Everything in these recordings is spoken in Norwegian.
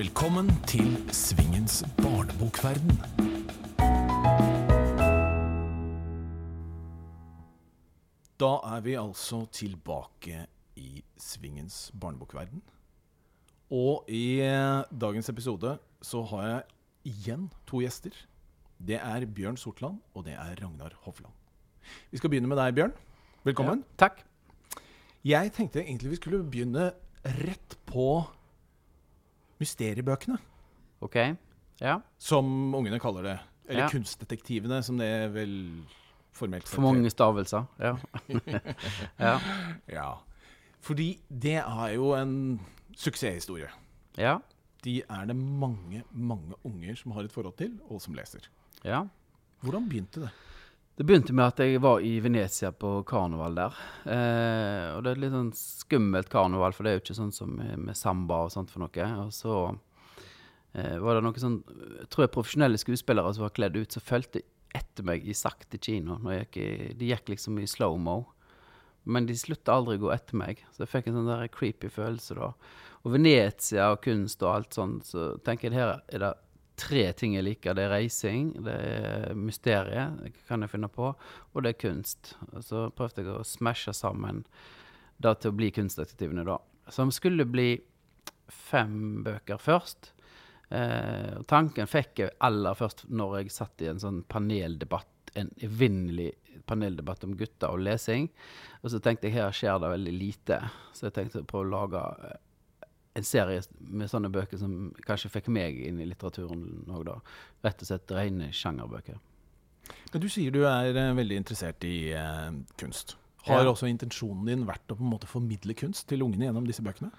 Velkommen til Svingens barnebokverden. Da er vi altså tilbake i Svingens barnebokverden. Og i eh, dagens episode så har jeg igjen to gjester. Det er Bjørn Sortland, og det er Ragnar Hovland. Vi skal begynne med deg, Bjørn. Velkommen. Takk. Jeg tenkte egentlig vi skulle begynne rett på mysteriebøkene, OK. Ja. som ungene kaller det. Eller Ja. kunstdetektivene, som det er vel formelt sett For mange stavelser. Ja. ja. Ja. Fordi det er jo en suksesshistorie. Ja. De er det mange, mange unger som har et forhold til, og som leser. ja. Hvordan begynte det? Det begynte med at jeg var i Venezia på karneval der. Eh, og det er et litt sånn skummelt karneval, for det er jo ikke sånn som med, samba og sånt for noe. Og så eh, var det noen sånn, jeg tror jeg profesjonelle skuespillere som var kledd ut, som fulgte etter meg i sakte kino. Gikk i, de gikk liksom i slow-mo. Men de slutta aldri å gå etter meg, så jeg fikk en sånn der creepy følelse da. Og Venezia og kunst og alt sånt, så tenker jeg her er det tre ting jeg liker. Det er reising, det er mysteriet, det kan jeg finne på, og det er kunst. Og så prøvde jeg å smashe sammen det til å bli kunstdetektivene, da. Som skulle bli fem bøker først. Eh, tanken fikk jeg aller først når jeg satt i en sånn paneldebatt, en evinnelig paneldebatt om gutter og lesing. Og så tenkte jeg her skjer det veldig lite, så jeg tenkte å prøve å lage eh, en serie med sånne bøker som kanskje fikk meg inn i litteraturen òg, da. Rett og slett rene sjangerbøker. Men du sier du er eh, veldig interessert i eh, kunst. Har Ja. også intensjonen din vært å på en måte formidle kunst til ungene gjennom disse bøkene?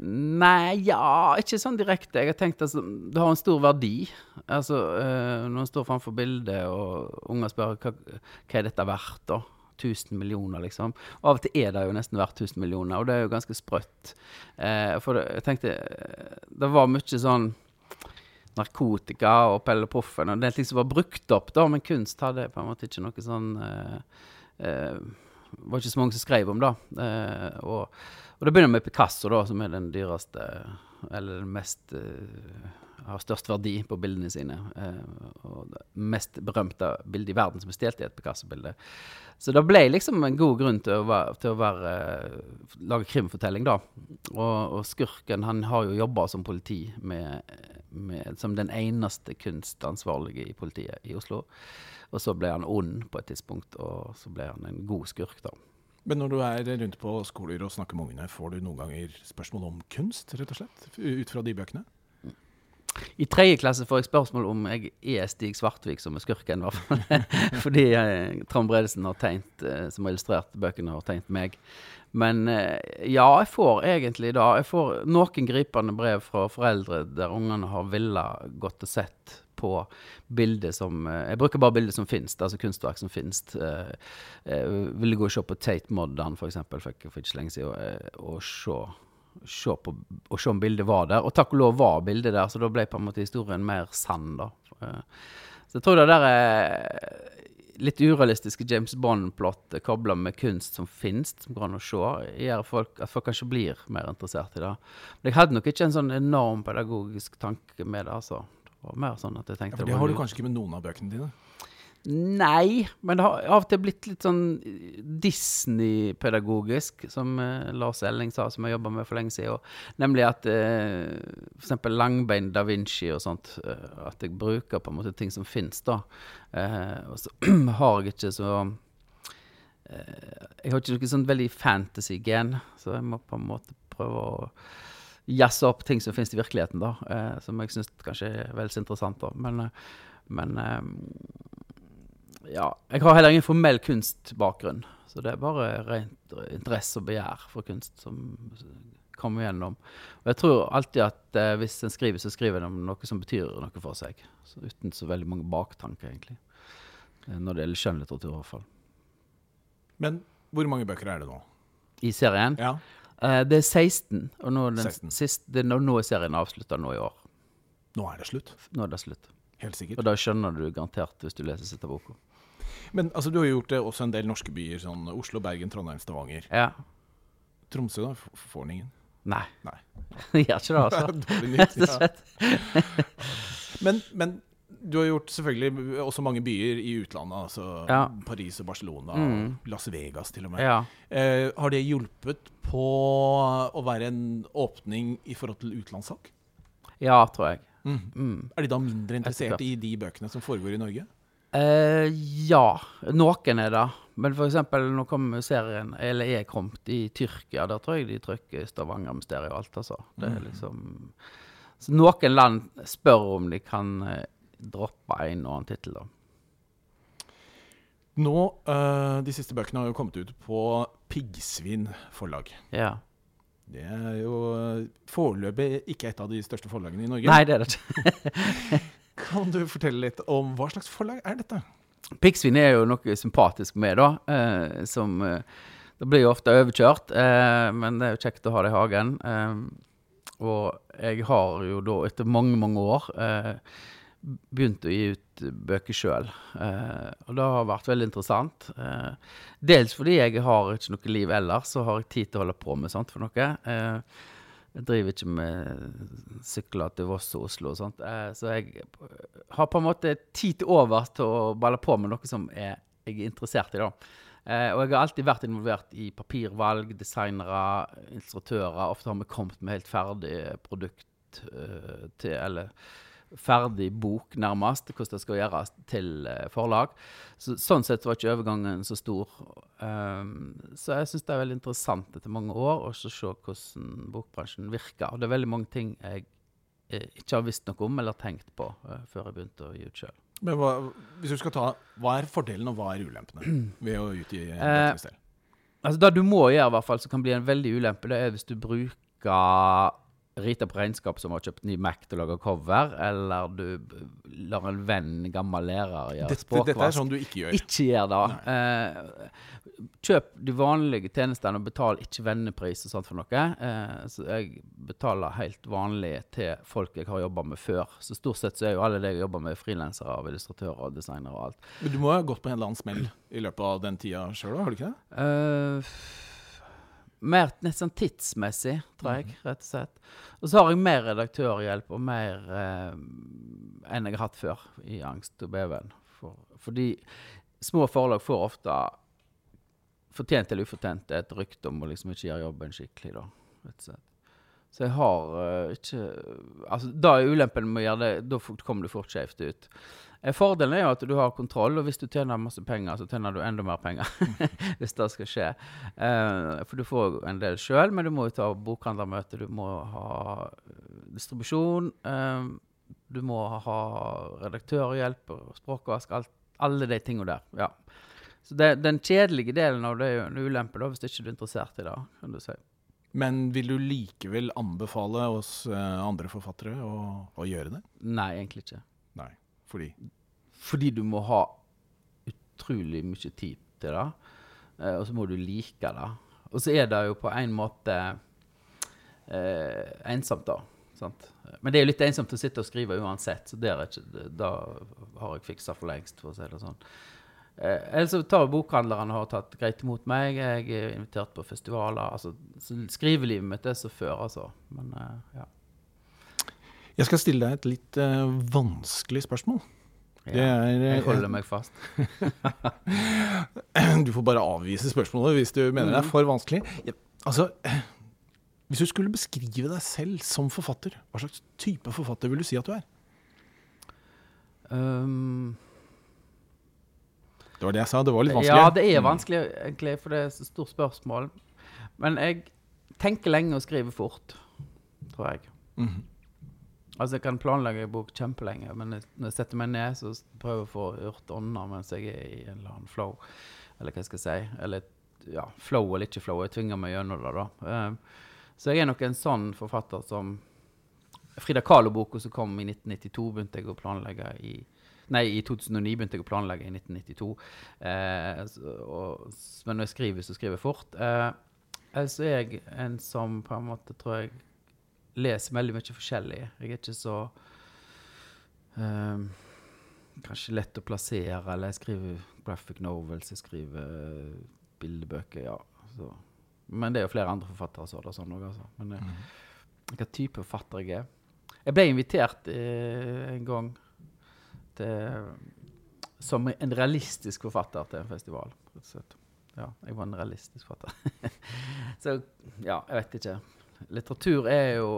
Nei, ja, ikke sånn direkte. Jeg har tenkt at det har en stor verdi. Altså, eh, Når en står framfor bildet, og unger spør hva, hva er dette verdt, da? 1000 millioner, liksom. Og Av og til er det jo nesten verdt 1000 millioner, og det er jo ganske sprøtt. Eh, for det, jeg tenkte eh, Det var mye sånn narkotika og Pelle Proffen og det ting som var brukt opp, da, men kunst hadde på en måte ikke noe sånn eh, eh, var ikke så mange som skrev om det. Eh, og, og det begynner med Picasso, da, som er den dyreste Eller den mest eh, Har størst verdi på bildene sine. Eh, og det mest berømte bildet i verden som er stjålet, i et Picasso-bilde. Så det ble liksom en god grunn til å, være, til å være, eh, lage krimfortelling, da. Og, og skurken, han har jo jobba som politi med, med, som den eneste kunstansvarlige i politiet i Oslo. Og så ble han ond på et tidspunkt, og så ble han en god skurk, da. Men når du er rundt på skoler og snakker med ungene, får du noen ganger spørsmål om kunst, rett og slett? Ut fra de bøkene? I tredje klasse får jeg spørsmål om jeg er Stig Svartvik som er skurken. hvert fall. Fordi eh, Trond Bredesen har tegnet, eh, som har illustrert bøkene, har tegnet meg. Men eh, ja, jeg får egentlig da Jeg får noen gripende brev fra foreldre der ungene har villet gått og sett på bilder som eh, Jeg bruker bare bilder som finnes, altså kunstverk som finnes. Ville gå og se på Tate for eksempel, for ikke for ikke så lenge siden, eh, og se se, på, og se om bildet var der. Og takk og lov var bildet der, så da ble på en måte historien mer sann, da. Eh, Så jeg tror det der er litt urealistiske James Bond-plott kobla med kunst som finnes, som går an å se, gjør folk, at folk kanskje blir mer interessert i det. Men jeg hadde nok ikke en sånn enorm pedagogisk tanke med det, altså. Det var mer sånn at jeg Ja, tenkte for det har du kanskje ikke med noen av bøkene dine? Nei, men det har av og til blitt litt sånn Disney-pedagogisk, som eh, Lars Elling sa, som jeg jobba med for lenge siden. Nemlig at eh, eksempel langbein da Vinci og sånt, eh, at jeg bruker på en måte ting som fins, da. Eh, og så har jeg ikke så eh, Jeg har ikke noe sånn veldig fantasy-gen, så jeg må på en måte prøve å jazze opp ting som finnes i virkeligheten, da. Eh, som jeg syns kanskje er vel så interessant, da. Men, eh, men eh, ja, jeg har heller ingen formell kunstbakgrunn. Så det er bare rent interesse og begjær for kunst som kommer gjennom. Og jeg tror alltid at eh, hvis en skriver, så skriver en om noe som betyr noe for seg. Så uten så veldig mange baktanker, egentlig. Eh, Når det gjelder skjønnlitteratur, i hvert fall. Men hvor mange bøker er det nå? I serien. Ja. Eh, det er 16, og nå er, den 16. Siste, det, nå, nå er serien avslutta nå i år. Nå er det slutt. Nå er det slutt. Helt sikkert. Og da skjønner du garantert hvis du leser siste boka. Men altså, du har gjort det også en del norske byer, sånn Oslo, Bergen, Trondheim, Stavanger. Ja. Tromsø, da? Får den ingen? Nei. Nei. Jeg gjør ikke det, altså. Rett og Ja. slett. Men, men du har gjort selvfølgelig også mange byer i utlandet. Altså Ja. Paris og Barcelona, Mm. Las Vegas til og med. Ja. Eh, har det hjulpet på å være en åpning i forhold til utenlandssalg? ja, tror jeg. Mm. Mm. Er de da mindre interessert i de bøkene som foregår i Norge? Eh, ja, noen er det. Men eksempel nå kommer serien, eller er kommet i Tyrkia. Der tror jeg de trykker Stavanger-mysteriet og alt, altså. Det er liksom Så noen land spør om de kan eh, droppe en og annen tittel, da. Nå, uh, De siste bøkene har jo kommet ut på Piggsvin forlag. Ja. Det er jo eh, foreløpig ikke et av de største forlagene i Norge. Nei, det er det ikke. Kan du fortelle litt om hva slags forlag er dette? Piggsvin er jo noe sympatisk med, da. Eh, som eh, Det blir jo ofte overkjørt, eh, men det er jo kjekt å ha det i hagen. Eh, og jeg har jo da, etter mange, mange år, eh, begynt å gi ut bøker sjøl. Eh, og det har vært veldig interessant. Dels fordi jeg har ikke noe liv ellers, så har jeg tid til å holde på med sånt for noe. Eh, jeg driver ikke med sykler til Voss og Oslo og sånt. Eh, så jeg har på en måte tid til over til å balle på med noe som er, jeg er interessert i. da. Eh, og jeg har alltid vært involvert i papirvalg, designere, illustratører. Ofte har vi kommet med helt ferdig produkt eh, til Eller ferdig bok, nærmest, hvordan det skal gjøres til eh, forlag. Så, sånn sett var ikke overgangen så stor. Um, så jeg syns det er veldig interessant etter mange år å se hvordan bokbransjen virker. Og det er veldig mange ting jeg eh, ikke har visst noe om eller tenkt på eh, før jeg begynte å gi ut sjøl. Men hva, hvis du skal ta, hva er fordelen og hva er ulempene ved å utgi Eh, bøkene selv? Altså Det du må gjøre, i hvert fall, som kan bli en veldig ulempe, det er hvis du bruker Rita på regnskap som har kjøpt ny Mac til å lage cover, eller du lar en venn, gammel lærer, gjøre Dette, språkvask. dette er sånn du ikke gjør. Ikke gjør det. Eh, kjøp de vanlige tjenestene og betal ikke vennepris og sånt for noe. Eh, så jeg betaler helt vanlig til folk jeg har jobba med før. Så stort sett så er jo alle det jeg jobber med, frilansere og illustratører og designere og alt. Men du må ha gått på en eller annen smell i løpet av den tida sjøl, har du ikke det? Eh, mer nesten tidsmessig, tror jeg, rett og slett. Og så har jeg mer redaktørhjelp og mer eh, enn jeg har hatt før i Angst og beven. For, fordi små forlag får ofte, fortjent eller ufortjent, et rykte om å liksom ikke gjøre jobben skikkelig, da, rett og slett. Så jeg har uh, ikke Altså, da er ulempen med å gjøre det, da kommer du fort skjevt ut. Eh, Fordelen er jo at du har kontroll, og hvis du tjener masse penger, så tjener du enda mer penger. hvis det skal skje. Uh, for du får en del sjøl, men du må jo ta bokhandlermøte, du må ha distribusjon. Uh, du må ha redaktørhjelp språkvask, alt, alle de tingene der. ja. Så det, den kjedelige delen av det er jo en ulempe, da, hvis ikke du er interessert i det. kan du si. Men vil du likevel anbefale oss eh, andre forfattere å, å gjøre det? Nei, egentlig ikke. Nei. Fordi Fordi du må ha utrolig mye tid til det. eh, og så må du like det. Og så er det jo på en måte eh, ensomt, da. Sant? Men det er jo litt ensomt å sitte og skrive uansett, så det, er ikke, det har jeg fiksa for lengst, for å si det sånn. Eh, ellers så tar bokhandlerne har tatt greit imot meg. Jeg er invitert på festivaler. altså Skrivelivet mitt er så før, altså. Men eh, ja. Jeg skal stille deg et litt uh, vanskelig spørsmål. Det ja. er Jeg eh, holder meg fast. Du får bare avvise spørsmålet hvis du mener det er for vanskelig. Altså, eh, hvis du skulle beskrive deg selv som forfatter, hva slags type forfatter vil du si at du er? Um, Det var det jeg sa, det var litt vanskelig. Ja, det er vanskelig, egentlig, for det er et stort spørsmål. Men jeg tenker lenge og skriver fort, tror jeg. Mhm. Altså, jeg kan planlegge en bok kjempelenge, men når jeg setter meg ned, så prøver jeg å få gjort ånda mens jeg er i en eller annen flow, eller hva jeg skal si. Eller ja, flow eller ikke flow. Jeg tvinger meg gjennom det, da. Um, så jeg er nok en sånn forfatter som Frida Kahlo-boka som kom i 1992, begynte jeg å planlegge i Nei, i 2009 begynte jeg å planlegge i 1992. Eh, så, og, men når jeg skriver, så skriver jeg fort. Eh, ellers er jeg en som på en måte tror jeg leser veldig mye forskjellig. Jeg er ikke så eh, Kanskje lett å plassere, eller jeg skriver graphic novels, jeg skriver eh, bildebøker, ja. Så Men det er jo flere andre forfattere som har det sånn òg, altså. Men eh, Mhm. hva type forfatter jeg er Jeg ble invitert eh, en gang til, som en realistisk forfatter til en festival. Ja, jeg var en realistisk forfatter. Så ja, jeg vet ikke. Litteratur er jo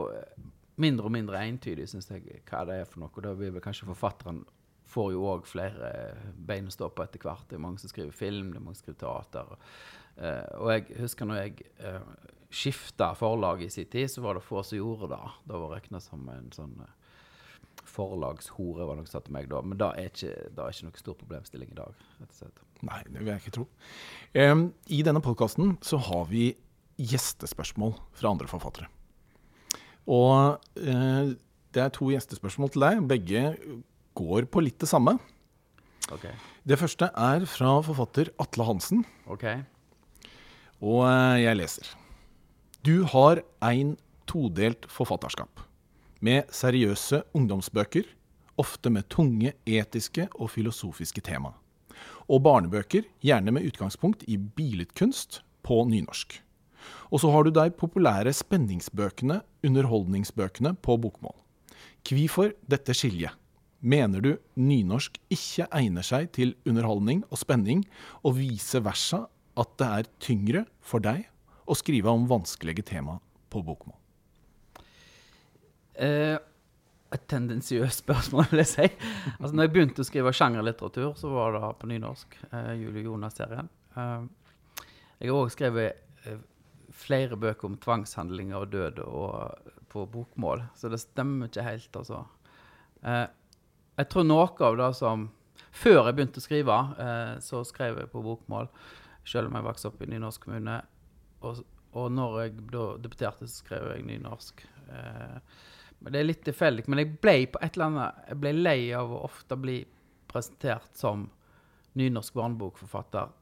mindre og mindre entydig, syns jeg, hva det er for noe. Og da blir vel kanskje forfatteren får jo òg flere bein å stå på etter hvert. Det er mange som skriver film, det er mange som skriver teater. Uh, og jeg husker når jeg uh, skifta forlag i sin tid, så var det få som gjorde det. Da var regna som en sånn eh, forlagshore, var noe som sa til meg da. Men det er ikke, det er ikke noe stor problemstilling i dag. rett og slett. Nei, det vil jeg ikke tro. Um, I denne podkasten så har vi gjestespørsmål fra andre forfattere. Og uh, det er to gjestespørsmål til deg. Begge går på litt det samme. OK. Det første er fra forfatter Atle Hansen, ok. og eh, jeg leser. Du har ein todelt forfatterskap. Med seriøse ungdomsbøker, ofte med tunge etiske og filosofiske tema. Og barnebøker, gjerne med utgangspunkt i billedkunst på nynorsk. Og så har du de populære spenningsbøkene, underholdningsbøkene på bokmål. Hvorfor dette skiljet? Mener du nynorsk ikke egner seg til underholdning og spenning, og vice versa at det er tyngre for deg å skrive om vanskelige tema på bokmål? Eh, et tendensiøst spørsmål, vil jeg si. Altså, når jeg begynte å skrive sjangerlitteratur, så var det på nynorsk. Uh, Julie Jonas-serien. Uh, jeg har òg skrevet uh, flere bøker om tvangshandlinger og død og, på bokmål, så det stemmer ikke helt, altså. Jeg tror noe av det som Før jeg begynte å skrive, så skrev jeg på bokmål, selv om jeg vokste opp i nynorsk kommune. Og, og når jeg da debuterte, så skrev jeg nynorsk. Eh, Det er litt tilfeldig. Men jeg ble på et eller annet Jeg ble lei av å ofte bli presentert som nynorsk barnebokforfatter.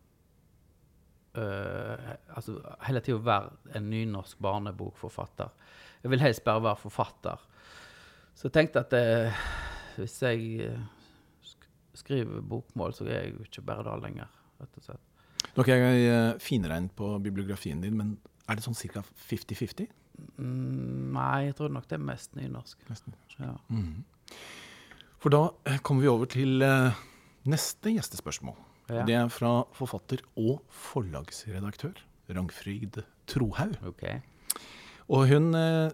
Uh, altså hele tida være en nynorsk barnebokforfatter. Jeg vil helst bare være forfatter. Så jeg tenkte at uh, hvis jeg eh, sk skriver bokmål, så er jeg jo ikke bare det lenger, rett og slett. Nå er finregnet på bibliografien din, men er det sånn ca. 50-50? Nei, jeg tror nok det er mest nynorsk. Nesten. Ja. Mm. For da eh, kommer vi over til eh, neste gjestespørsmål. Ja. Det er fra forfatter og forlagsredaktør Rangfryd Trohaug. Okay. Og hun eh,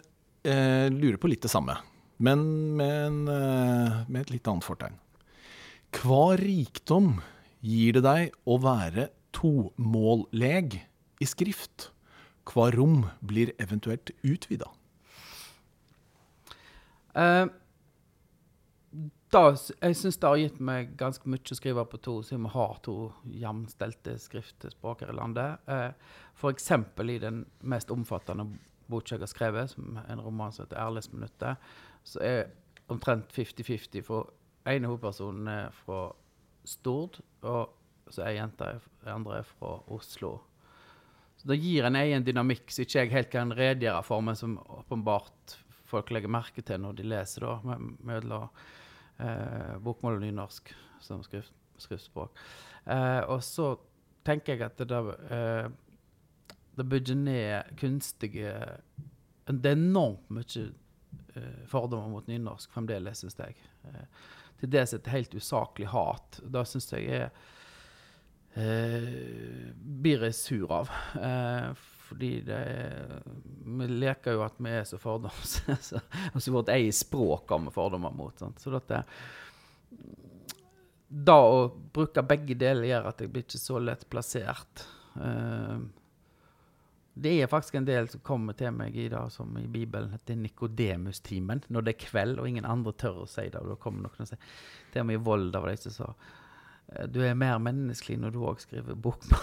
eh, lurer på litt det samme, men med, en, med et litt annet fortegn. Hva rikdom gir det deg å være tomålleg i skrift? Hva rom blir eventuelt utvida? Uh, da, jeg syns det har gitt meg ganske mye å skrive på to, siden vi har to jevnstelte skriftspråk her i landet. Uh, F.eks. i den mest omfattende boka jeg har skrevet, som er en roman som heter 'Ærlighetsminuttet', så er omtrent 50-50. For ene hovedpersonen er fra Stord, og så er ei andre er fra Oslo. Det gir en egen dynamikk som ikke jeg helt kan redegjøre for, men som åpenbart folk legger merke til når de leser da, med- mellom eh, bokmål og nynorsk som skrift, skriftspråk. Eh, og så tenker jeg at det, eh, det bygger ned kunstige Det er enormt mye eh, fordommer mot nynorsk fremdeles, syns jeg. Eh, til dels et helt usaklig hat. Det syns jeg er eh, blir jeg sur av. Eh, fordi det er, Vi leker jo at vi er så fordoms... så- altså vårt eget språk har vi fordommer mot. Sant? Så dette, da å bruke begge deler gjør at jeg blir ikke så lett plassert. Eh, det er faktisk en del som kommer til meg i dag, som i Bibelen heter Nikodemus-timen. Når det er kveld og ingen andre tør å si det. og da kommer noen og sier, Til og med i Volda var det som sa Du er mer menneskelig når du òg skriver bokmål.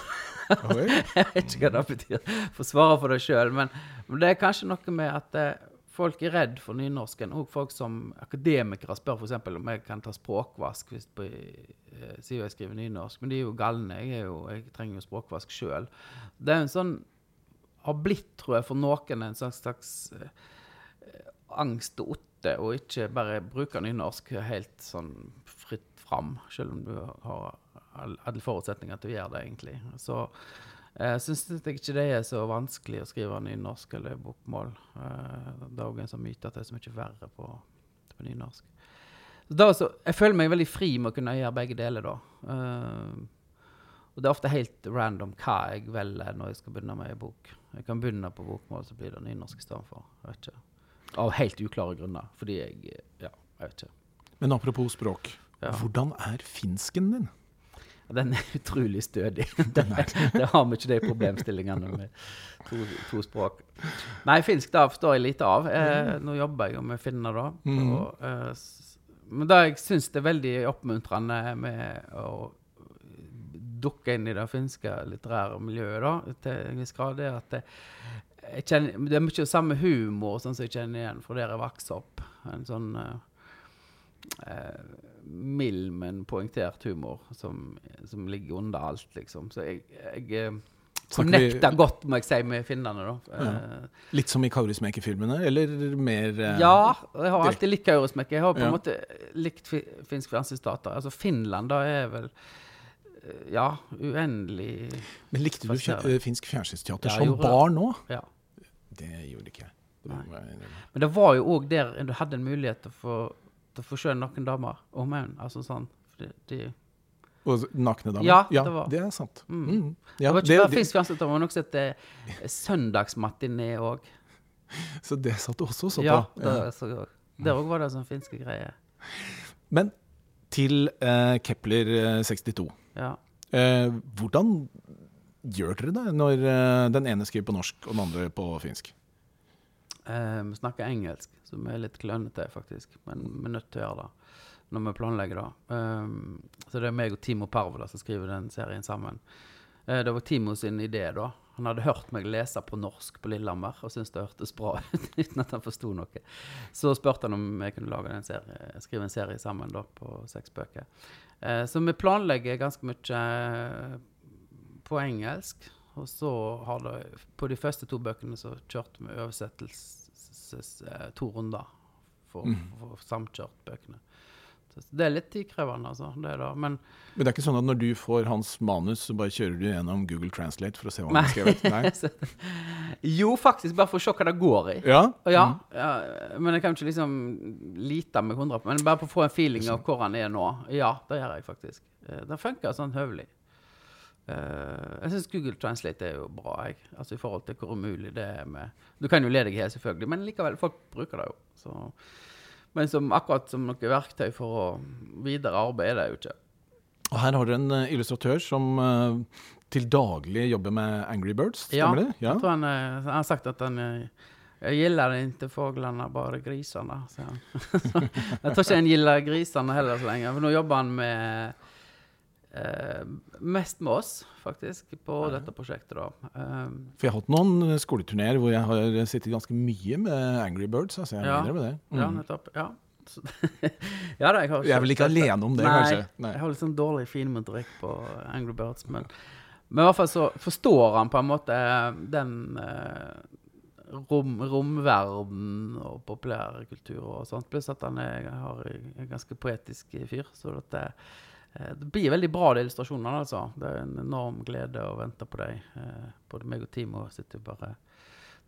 Jeg vet ikke hva det betyr. Får svare for deg sjøl. Men, men det er kanskje noe med at eh, folk er redd for nynorsken. Og folk som akademikere spør f.eks. om jeg kan ta språkvask hvis på, eh, jeg skriver nynorsk. Men de er jo galne. Jeg, jo, jeg trenger jo språkvask sjøl. Det er en sånn har blitt, tror jeg, for noen en slags, slags eh, angst og otte, og ikke bare bruke nynorsk helt sånn fram, selv om du har alle forutsetninger til å gjøre det, egentlig. Så Jeg syns ikke det er så vanskelig å skrive nynorsk eller bokmål. Eh, det er òg en sånn myte at det er så mye verre på, på nynorsk. Da, så, jeg føler meg veldig fri med å kunne gjøre begge deler, da. Eh, og det er ofte helt random hva jeg velger når jeg skal begynne med ei bok. Jeg kan begynne på bokmål, så blir det nynorsk istedenfor. Av helt uklare grunner. Fordi jeg Ja, jeg vet ikke. Men apropos språk. Ja. Hvordan er finsken din? Den er utrolig stødig. Det, det har vi ikke de problemstillingene med to, to språk. Nei, finsk da forstår jeg lite av. Eh, nå jobber jeg jo med finner, da. Mm. Og, eh, men det jeg syns er veldig oppmuntrende med å dukke inn i det finske litterære miljøet, da, til en viss grad, det er at det, kjenner, det er mye samme humor sånn som jeg kjenner igjen fra der jeg vokste opp. En sånn eh, eh, mild, men poengtert humor som, som ligger under alt, liksom. Så jeg, jeg eh, vi- godt, må jeg si, med finnene, da. Ja. Litt som i Kaurismäki-filmene, eller mer eh, ja, jeg har alltid likt Kaurismäki. Jeg har på en Ja. måte likt fi, finsk fjernsynsdata. Altså Finland, da er vel eh, Ja, uendelig Men likte du Fascinerende. eh, finsk fjernsynsteater som barn òg? Ja. Det gjorde ikke jeg. Det. Men det var jo òg der du hadde en mulighet til å få, å få se noen damer og menn. Altså sånn. For de, Og nakne damer? Ja, det var- det er sant. Mm. Mm. Ja, det var ikke bare det, finsk fjernsyn, det var noe som eh, søndagsmatiné òg. så det satt du også og så Ja, på? det, så, der òg var det sånn finske greier. Men til eh, Kepler eh, 62. Ja. Eh, hvordan gjør dere det når eh, den ene skriver på norsk og den andre på finsk? Eh, vi snakker engelsk, så vi er litt klønete, faktisk. Men vi er nødt til å gjøre det når vi planlegger det. Eh, så det er meg og Timo Parvola som skriver den serien sammen. Eh, det var Timo sin idé, da. Han hadde hørt meg lese på norsk på Lillehammer og syntes det hørtes bra ut, uten at han forsto noe. Så spurte han om jeg kunne serie, skrive en serie sammen da, på seks bøker. Eh, så vi planlegger ganske mye eh, på engelsk. Og så har det På de første to bøkene så kjørte vi oversettelses to runder for Mm. for samkjørt bøkene. Så det er litt tidkrevende, altså. Det da. Men Men det er ikke sånn at når du får hans manus, så bare kjører du gjennom Google Translate for å se hva han har skrevet? Nei. Jo, faktisk, bare for å se hva det går i. Ja? Ja, mm. ja, men jeg kan ikke liksom lite med 100 på Men bare for å få en feeling av hvor han er nå. Ja, det gjør jeg faktisk. Eh, Det funker sånn høvelig. Eh, jeg syns Google Translate er jo bra, jeg. Altså i forhold til hvor umulig det er med Du kan jo le deg i hjel, selvfølgelig, men likevel, folk bruker det jo. Så. Men som, akkurat som noe verktøy for å videre arbeid er det jo ikke. Og her har dere en eh, illustratør som eh, til daglig jobber med Angry Birds, Ja, det? det? Jeg tror han, han har sagt at han Jeg gillar ikke fuglene, bare grisene, sier han. Jeg tror ikke han gillar grisene heller så lenge. For nå jobber han med eh, Mest med oss, faktisk, på dette prosjektet, da. Um, For jeg har hatt noen skoleturneer hvor jeg har sittet ganske mye med Angry Birds. Altså jeg Ja. med det. Ja, Mm. nettopp. Ja. Så, ja da, jeg har Jeg er vel ikke alene om det, Nei, kanskje? Nei. Jeg har litt sånn dårlig finmotorikk på Angry Birds, men, men i hvert fall så forstår han på en måte den eh, rom, romverden og populærkultur og sånt. Pluss at han er, har en ganske poetisk fyr. Så det, eh, det blir veldig bra, de illustrasjonene. altså. Det er en enorm glede å vente på dem. Eh, både meg og Timo sitter og bare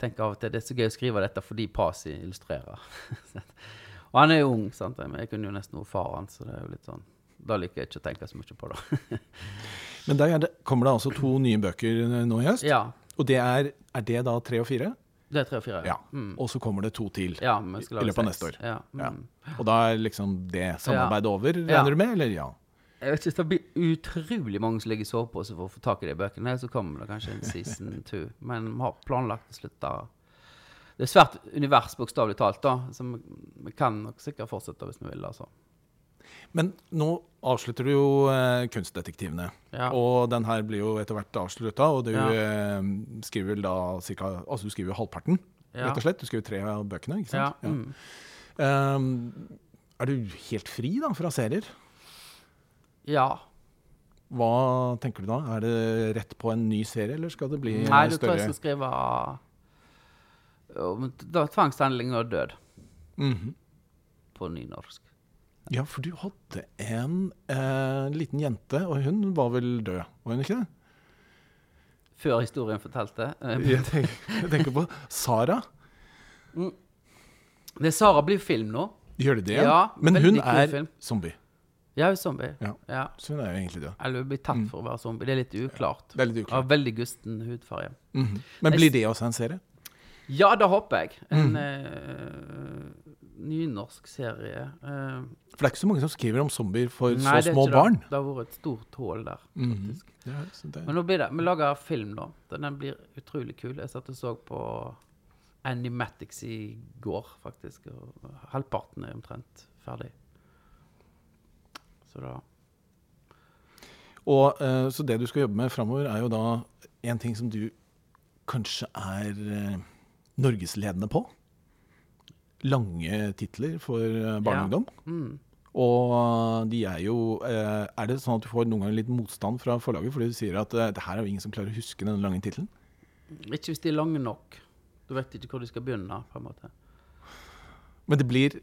tenker av og til det er så gøy å skrive dette fordi Pasi illustrerer. og han er jo ung, sant? men jeg kunne jo nesten vært far hans, så det er jo litt sånn Da liker jeg ikke å tenke så mye på det. Men der er det, kommer det altså to nye bøker eh, nå i høst. ja. Og det er, er det da tre og fire? Det er tre og fire. Ja. Mm. Og så kommer det to til. ja i løpet av neste år. Ja. Ja. Mm. Og da er liksom det samarbeidet over, Ja. regner du med? Eller ja? Jeg vet ikke, Det blir utrolig mange som ligger i sovepose for å få tak i de bøkene. Så kommer det kanskje en season two. Men vi har planlagt å slutte Det er svært univers, bokstavelig talt, da. Så vi, kan nok sikkert fortsette hvis vi vil. altså. Men nå avslutter du jo eh, Kunstdetektivene. Ja. Og den her blir jo etter hvert avslutta, og du Ja. eh, skriver da cirka Altså du skriver halvparten, Ja. rett og slett. Du skriver tre av bøkene, ikke Ja. sant? Mm. Um, er du helt fri da fra serier? Ja. Hva tenker du da? Er det rett på en ny serie, eller skal det bli Nei, eh, du tror jeg skal skrive om tvangshandling og død Mhm. på nynorsk. Ja, for du hadde en eh, liten jente, og hun var vel død, var hun ikke det? før historien fortalte. Jeg tenker, jeg tenker på Sara. Det Sara blir film nå. Gjør det det? Ja, Men hun er film. zombie. Ja, hun er zombie. Ja. Ja. Så hun er jo egentlig død. Eller hun blir tatt for å være zombie. Det er litt uklart. Det er litt Har veldig gusten hudfarge. Mhm. Men blir det også en serie? Ja, det håper jeg. En Mm. uh, nynorsk serie. Uh, For det er ikke så mange som skriver om zombier for nei, så små barn. Det. det har vært et stort hull der. Mhm. faktisk. Ja, så det- Men nå blir det Vi lager film nå. Den blir utrolig kul. Jeg satt og så på Animatics i går, faktisk. Og halvparten er omtrent ferdig. Så da Og, eh, så det du skal jobbe med framover, er jo da en ting som du kanskje er eh, norgesledende på. Lange titler for eh, barn og Ja. mm. Og de er jo eh, Er det sånn at du får noen ganger litt motstand fra forlaget fordi du sier at eh, det her er jo ingen som klarer å huske den lange tittelen? Ikke hvis de er lange nok. Du vet ikke hvor de skal begynne, på en måte. Men det blir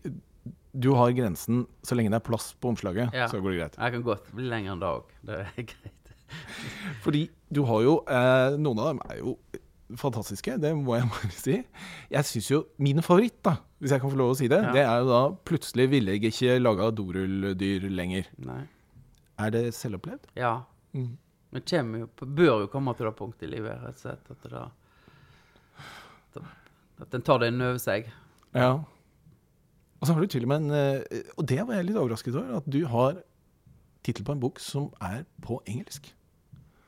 Du har grensen så lenge det er plass på omslaget, Ja. så går det greit. Jeg kan godt bli lenger enn det òg. Det er greit. Fordi du har jo eh, Noen av dem er jo fantastiske, det må jeg bare si. Jeg syns jo Min favoritt, da, hvis jeg kan få lov å si det, Ja. det er jo da Plutselig ville jeg ikke laga dorulldyr lenger. Nei. Er det selvopplevd? Ja. Mm. det kommer jo, på- bør jo komme til det punktet i livet, rett og slett. At, det, at, at en tar det inn over seg. Ja. Og så har du til og med en eh, Og det var jeg litt overrasket over, at du har tittel på en bok som er på engelsk.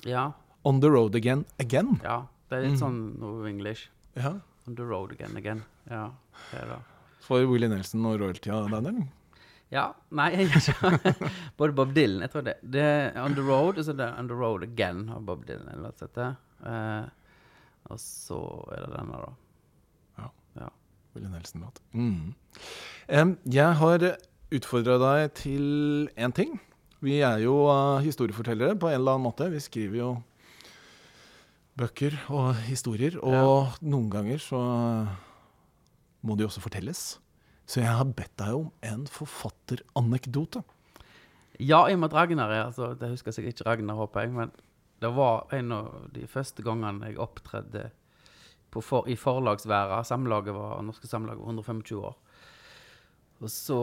Ja. On the road again again. ja. Det er litt Mm. sånn noe English. Ja. On the road again again. Ja, det er det. For Willy Nelson og royalty av den, delen? Ja, nei, jeg gjør ikke Både Bob Dylan, jeg tror det. Det er On the Road, og så er On the Road Again av Bob Dylan. Eller noe sånt. Eh, og så er det denne, da. Willy Nelson-låt. Mm. Jeg har utfordra deg til én ting. Vi er jo eh, historiefortellere på en eller annen måte. Vi skriver jo bøker og historier, og noen ganger så må de også fortelles. Så jeg har bedt deg om en forfatteranekdote. Ja, i og med at Ragnar er altså, Det husker jeg sikkert ikke Ragnar, håper jeg, men det var en av de første gangene jeg opptredde for, i forlagsværa. Samlaget var, Norske Samlaget var 125 år. Og så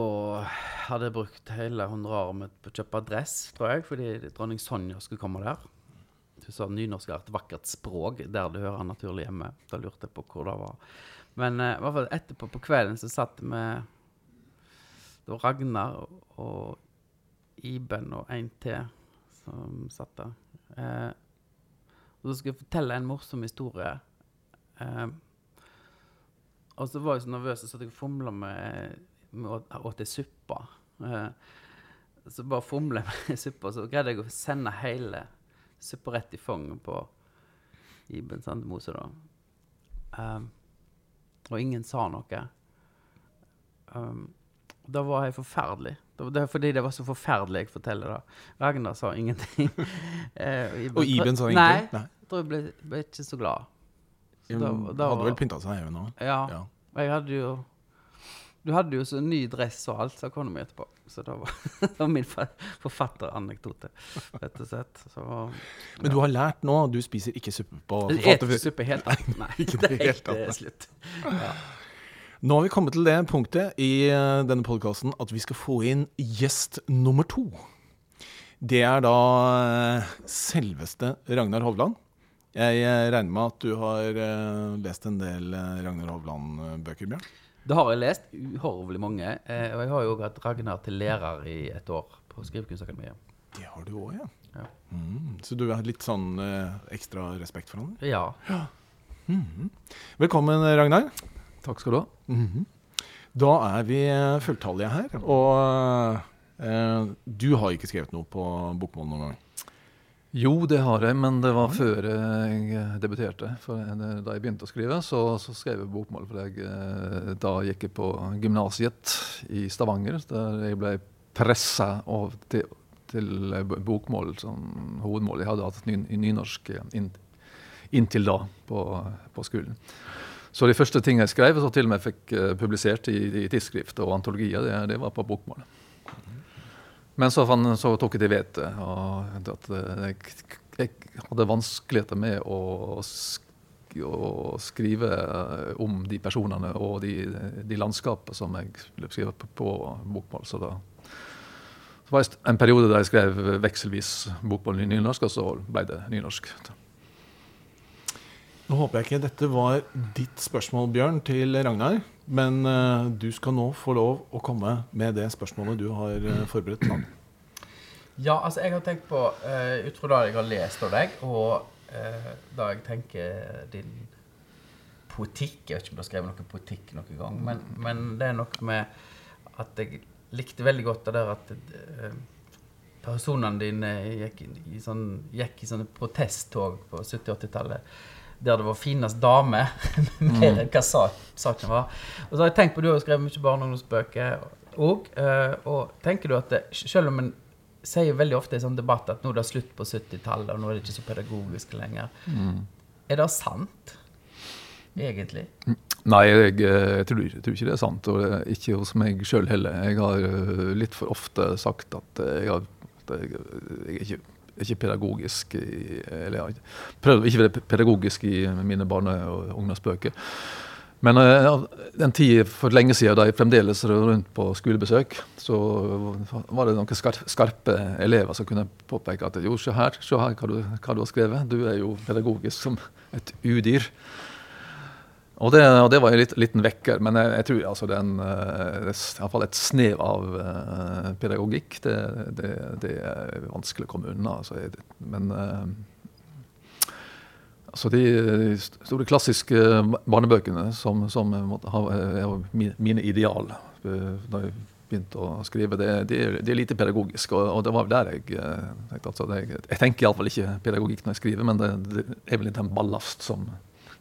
hadde jeg brukt hele honoraret mitt på å kjøpe dress, tror jeg, fordi dronning Sonja skulle komme der. Hun sa nynorsk er et vakkert språk der det hører naturlig hjemme. Da lurte jeg på hvor det var. Men eh, hvert fall etterpå på kvelden så satt vi Det var Ragnar og Iben og en til som satt der. Eh, og så skal jeg fortelle en morsom historie. Eh, og så var jeg så nervøs så jeg fomla med, med å åte suppa. Eh, så bare fomla jeg med suppa, så greide jeg å sende hele suppa rett i fanget på Iben Sandemose, da. Eh, og ingen sa noe. Um, da var jeg forferdelig. Det var er fordi det var så forferdelig jeg forteller det. Ragnar sa ingenting. Eh, Og Iben sa Nei, ingenting? Nei. jeg tror jeg ble, ble ikke så glad. Da- da hadde vel pynta seg, hun nå. Ja. Ja. Jeg hadde jo Du hadde jo så ny dress og alt, sa kona mi etterpå. Så det var, det var min fa- forfatteranekdote, rett og slett. Så, Men du har lært nå, du spiser ikke suppe på Jeg spiser suppe helt tatt. Nei, ikke det det er slutt. Ja. Nå har vi kommet til det punktet i eh, denne podkasten at vi skal få inn gjest nummer to. Det er da eh, selveste Ragnar Hovland. Jeg regner med at du har eh, lest en del eh, Ragnar Hovland-bøker, Bjørn? Det har jeg lest. Uhorvelig mange. Eh, og jeg har jo også hatt Ragnar til lærer i et år på Skrivekunstakademiet. Det har du òg, ja. Ja. Mm, så du har litt sånn ekstra respekt for ham? Ja. Velkommen, Ragnar. Takk skal du ha. Mhm. Da er vi fulltallige her. Og eh, du har ikke skrevet noe på bokmål noen gang? Jo, det har jeg, men det var før jeg debuterte. For da jeg begynte å skrive, så, så skrev jeg bokmål. For jeg, eh, da gikk jeg på gymnasiet i Stavanger, der jeg ble pressa til, til bokmål som hovedmål. Jeg hadde hatt ny, nynorsk inn, inntil da på, på skolen. Så de første tingene jeg skrev, og til og med fikk eh, publisert i, i tidsskrift og antologier, det, det var på bokmål. Men så, fann, så tok jeg til vete og at jeg jeg hadde vanskeligheter med å, å skrive eh, om de personene og de, de landskapene som jeg skrev på bokmål. Så da så var det en periode der jeg skrev vekselvis bokmål i nynorsk, og så ble det nynorsk. Nå håper jeg ikke dette var ditt spørsmål, Bjørn, til Ragnar. Men uh, du skal nå få lov å komme med det spørsmålet du har uh, forberedt. nå. Ja, altså jeg har tenkt på, uh, ut fra det jeg har lest av deg, og da jeg tenker din poetikk Jeg vet ikke om du har skrevet noe poetikk noen gang, men, men, det er noe med at jeg likte veldig godt det der at personene dine gikk i, sånn, gikk i sånne protesttog på 70- 80-tallet der det var finest dame, mer enn hva sak, saken var. Og så har jeg tenkt på Du har jo skrevet mye barne- og ungdomsbøker òg. Og tenker du at det, selv om en sier veldig ofte i sånn debatt at nå er det slutt på 70-tallet, og nå er det ikke så pedagogisk lenger, Mm. er det sant? Egentlig? Nei, jeg, jeg, tror, jeg, tror, ikke det er sant. Og er ikke hos meg sjøl heller. Jeg har litt for ofte sagt at jeg, har, at jeg, jeg er ikke, ikke pedagogisk Eller jeg prøvde prøvd å ikke være pedagogisk i mine barne- og ungdomsbøker. Men uh, den tid for lenge siden da jeg fremdeles rød rundt på skolebesøk, så var det noen skarpe elever som kunne påpeke at jo, se her, se her hva du, hva du har skrevet. Du er jo pedagogisk som et udyr. Og det, og det, var en litt, liten vekker, men jeg, jeg tror altså det er iallfall et snev av uh, pedagogikk. Det, det, det, er vanskelig å komme unna. Altså, men uh, altså de store klassiske barnebøkene som, som er mine ideal da jeg begynte å skrive, det, de, det er lite pedagogisk. Og, og, det var der jeg tenkte altså, jeg, jeg tenker iallfall ikke pedagogikk når jeg skriver, men det, er vel litt en ballast som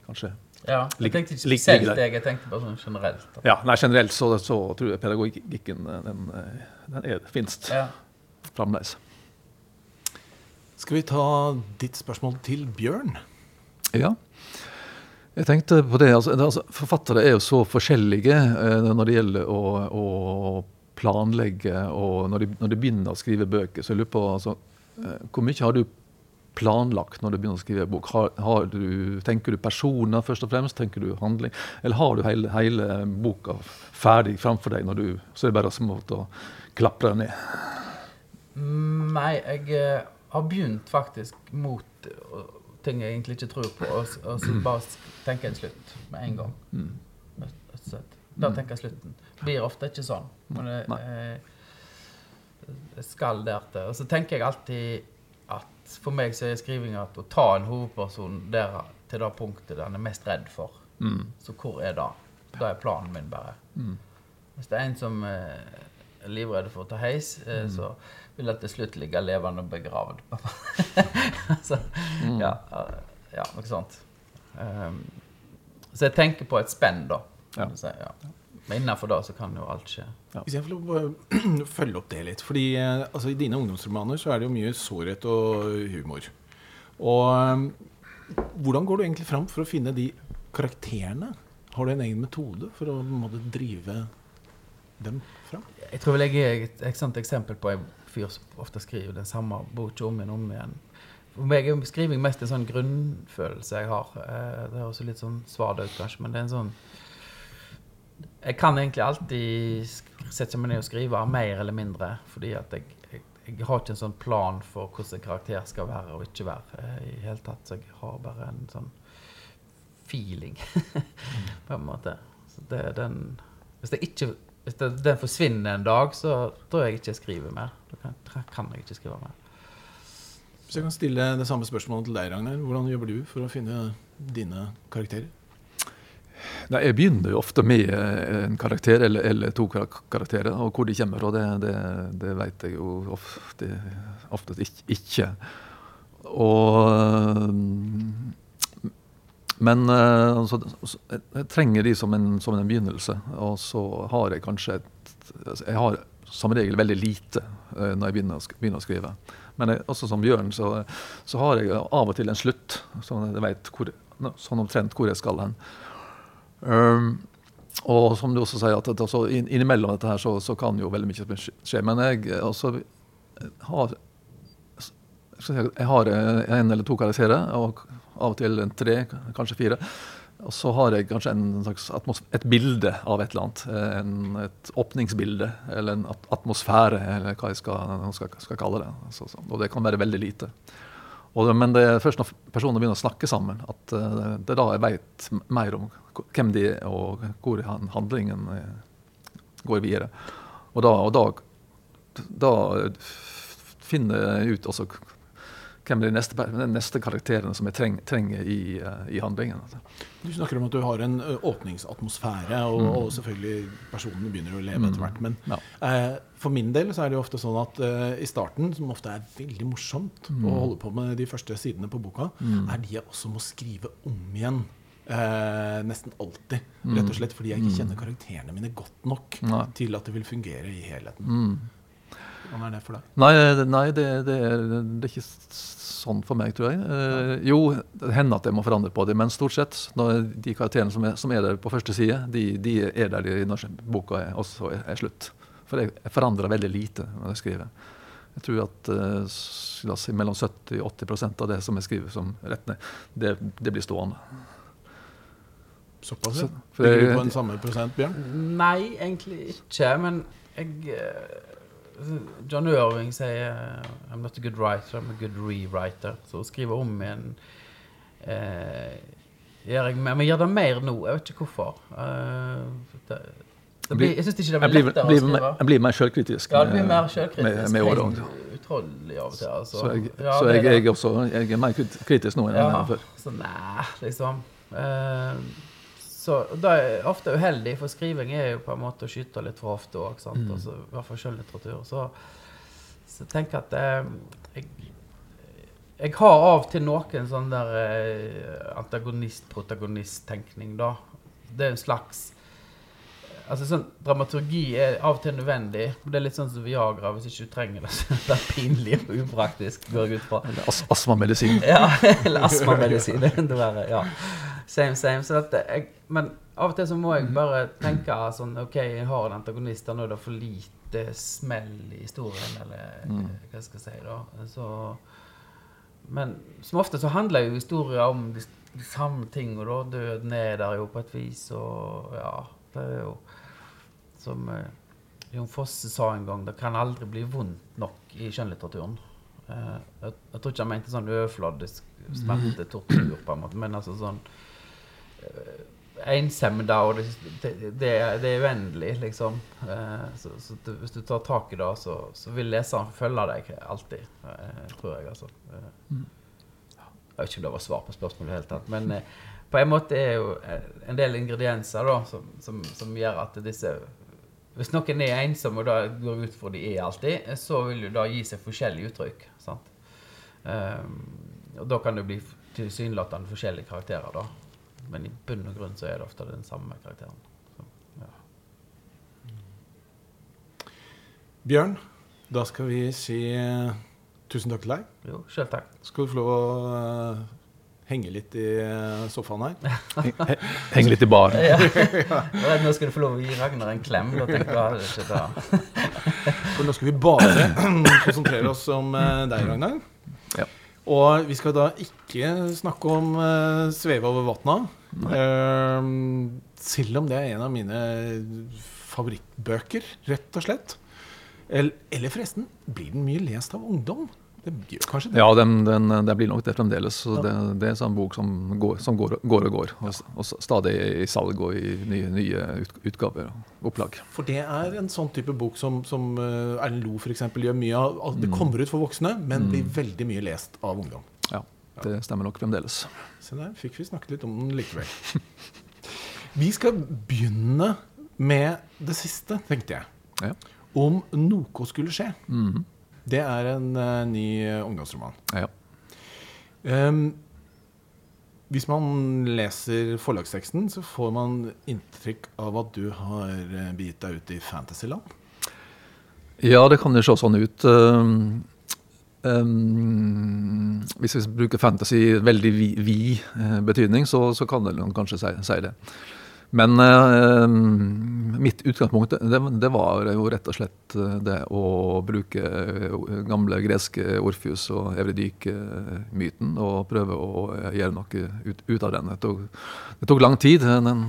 kanskje ja, jeg tenkte ikke spesielt deg, jeg tenkte bare sånn generelt. Da. Ja, nei, Generelt så, så, tror jeg pedagogikken den, den er, finst ja. fremdeles. Skal vi ta ditt spørsmål til Bjørn? Ja. Jeg tenkte på det, altså, altså Forfattere er jo så forskjellige eh, når det gjelder å, å planlegge, og når de, når de, begynner å skrive bøker. Så jeg lurer på altså, hvor mye har du planlagt når du begynner å skrive bok? Har, har du, tenker du personer først og fremst? Tenker du handling? Eller har du hele, hele boka ferdig framfor deg, når du, så er det bare smått å klapre den ned? Nei, jeg uh, har begynt faktisk mot uh, ting jeg egentlig ikke tror på, og, og så bare tenker jeg en slutt med en gang. Mm. Da tenker jeg slutten. Blir ofte ikke sånn. Men jeg, jeg, jeg skal der til. Og så tenker jeg alltid for meg så er skrivinga å ta en hovedperson der, til det punktet den er mest redd for. Mm. Så hvor er det? Da er planen min bare. Mm. Hvis det er en som eh, er livredd for å ta heis, eh, mm. så vil jeg til slutt ligge levende begravd. så, ja, ja, noe sånt. Um, så jeg tenker på et spenn, da. Ja. Men innenfor det så kan jo alt skje. Ja. Hvis jeg får lov å følge opp det litt. Fordi altså, I dine ungdomsromaner så er det jo mye sårhet og humor. Og um, hvordan går du egentlig fram for å finne de karakterene? Har du en egen metode for å måtte drive dem fram? Jeg tror vel jeg er et, et sånt eksempel på en fyr som ofte skriver den samme boka om igjen og om igjen. For meg er skriving mest en sånn grunnfølelse jeg har. Det høres litt sånn svart ut, kanskje, men det er en sånn Jeg kan egentlig alltid sette meg ned og skrive, mer eller mindre. Fordi at jeg, jeg, jeg har ikke en sånn plan for hvordan en karakter skal være og ikke være. i hele tatt, Så jeg har bare en sånn feeling, på en måte. Så det den Hvis jeg ikke hvis det, den forsvinner en dag, så tror jeg ikke jeg skriver mer. Da kan, kan jeg ikke skrive mer. Så jeg kan stille det samme spørsmålet til deg, Ragnar. Hvordan jobber du for å finne dine karakterer? Nei, Jeg begynner jo ofte med en karakter eller, eller to karakterer, og hvor de kommer fra, det, det, det vet jeg jo ofte, ofte ikke. Og men altså, jeg trenger de som en, som en, begynnelse. Og så har jeg kanskje et altså, Jeg har som regel veldig lite uh, når jeg begynner begynner å skrive. Men jeg, også som Bjørn så, så, har jeg av og til en slutt, så jeg vet hvor, sånn omtrent hvor jeg skal hen. Um, og som du også sier, at altså, innimellom dette her så, så, kan jo veldig mye skje. Men jeg også har skal jeg har eh, en eller to karakterer, og av og til en tre, kanskje fire. Og så har jeg kanskje et bilde av et eller annet. eh, En, et åpningsbilde, eller en atmosfære, eller hva jeg skal, skal, skal kalle det. Altså, så, og det kan være veldig lite. Og men det er først når personene begynner å snakke sammen, at uh, det er da jeg veit mer om hvem de er, og hvor han- handlingen eh, går videre. Og da, og da, da finner jeg ut også hvem er de neste, neste karakterene som jeg treng, trenger i, eh, i handlingen. Altså. Du snakker om at du har en åpningsatmosfære, og, og selvfølgelig personene begynner å leve etter hvert. Men Ja. eh, for min del så er det jo ofte sånn at eh, i starten, som ofte er veldig morsomt å holde på med de første sidene på boka, er de jeg også må skrive om igjen. Eh, nesten alltid. Rett og slett fordi jeg ikke kjenner karakterene mine godt nok Nei. til at det vil fungere i helheten. Hvordan er det for deg? Nei, det- nei det, det, er, det er ikke sånn for meg, tror jeg. Eh, jo, det hender at jeg må forandre på det, men stort sett når de karakterene som er, som er der på første side, de, de er der de, når boka er, også er, slutt. For jeg, jeg forandrer veldig lite når jeg skriver. Jeg tror at eh, la oss si mellom 70 og 80% av det som jeg skriver som rett ned, det, det blir stående. Såpass, ja. Ligger du på den samme prosent, Bjørn? Nei, egentlig ikke. Men jeg eh, John Irving sier I'm not a good writer, I'm a good rewriter. Så å skrive om igjen eh, gjør jeg mer. Men gjør det mer nå. Jeg vet ikke hvorfor. Uh, det, det blir, jeg syns ikke det blir lettere blir, å skrive. jeg blir mer sjølkritisk. Ja, det blir mer selvkritisk. med- med året Utrolig av og til. Altså. Så jeg, Ja, så jeg, jeg, også, jeg er mer kritisk nå enn jeg Ja, var før. så nei, liksom. Eh, så da er ofte uheldig, for skriving er jo på en måte å skyte litt for ofte òg. Mm. Altså, I hvert fall skjønnlitteratur. Så, så jeg at eh, jeg, jeg har av og til noen sånn der eh, antagonist-protagonist-tenkning, da. Det er en slags Altså sånn, Dramaturgi er av og til nødvendig. Det er litt sånn som Viagra. Hvis ikke du trenger det, så er pinlig og upraktisk. går jeg ut fra. Eller as astmamedisin. Ja, eller astmamedisin. det det være, Ja. Same, same. Så dette, jeg, men av og til så må jeg bare tenke sånn OK, jeg har en antagonist, da nå er det for lite smell i historien, eller hva skal jeg si, da. Så Men som ofte så handler jo historier om de, de samme tingene, da. Døden er der jo på et vis, og ja Det er jo som eh, Jon Fosse sa en gang, det kan aldri bli vondt nok i skjønnlitteraturen. Eh, jeg, jeg tror ikke han mente sånn overfladisk smerte, tortur, på en måte, men altså sånn da og det, det, det, er- det uendelig, liksom. Eh, så så du, hvis du tar tak i det, så, så vil leseren følge deg alltid, eh, tror jeg, altså. Eh, jeg vet ikke om det var svar på spørsmålet i det hele tatt, men på en måte er jo en del ingredienser da, som, som, som gjør at disse Hvis noen er ensomme, og da går ut fra de er alltid, så vil jo da gi seg forskjellige uttrykk. sant? Um, og da kan det bli tilsynelatende forskjellige karakterer, da. Men i bunn og grunn så er det ofte den samme karakteren. Så, ja. Bjørn, da skal vi si eh, tusen takk til deg. Jo, selv takk. Skal du få lov å eh, henge litt i eh, sofaen her. henge litt i baren. Ja. Nå skal du få lov å gi Ragnar en klem. Da tenker jeg, det ikke da. For nå skal vi bare konsentrere oss om deg, Ragnar. Ja. Og vi skal da ikke snakke om uh, sveve over vatna. Eh, selv om det er en av mine favorittbøker, rett og slett. Eller, eller forresten, blir den mye lest av ungdom? Det gjør kanskje det. Ja, den, den, det blir nok det fremdeles. Så Ja. det, det er en sånn bok som går, som går, går og går. Og, og stadig i salg og i nye, nye utgaver og opplag. For det er en sånn type bok som, som eh, Erlend Loe f.eks. gjør mye av. Det kommer ut for voksne, men blir veldig mye lest av ungdom. Det stemmer nok fremdeles. Se der fikk vi snakket litt om den likevel. Vi skal begynne med det siste, tenkte jeg. Ja. Om noe skulle skje. Mhm. Det er en uh, ny eh, ungdomsroman. ja. Um, hvis man leser forlagsteksten, så får man inntrykk av at du har eh, begitt deg ut i fantasyland. Ja, det kan jo se sånn ut. Um, hvis vi bruker fantasy i veldig vid vi, eh, betydning, så, så kan det kanskje si, si det. Men, eh, mitt utgangspunkt det, det, var jo rett og slett eh, det å bruke eh, gamle greske Orfius og Evredyk-myten og prøve å gjøre noe ut, ut av den. Det tok, det tok, lang tid. Den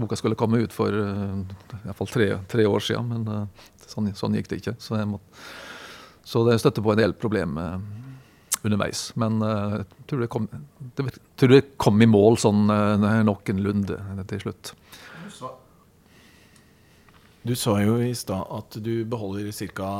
boka skulle komme ut for iallfall tre, tre år siden, men sånn, sånn, gikk det ikke. Så, jeg måtte, så det støtter på en del problemer underveis. Men jeg tror det kom, det, tror det kom i mål sånn noenlunde til slutt. Du sa jo i stad at du beholder ca.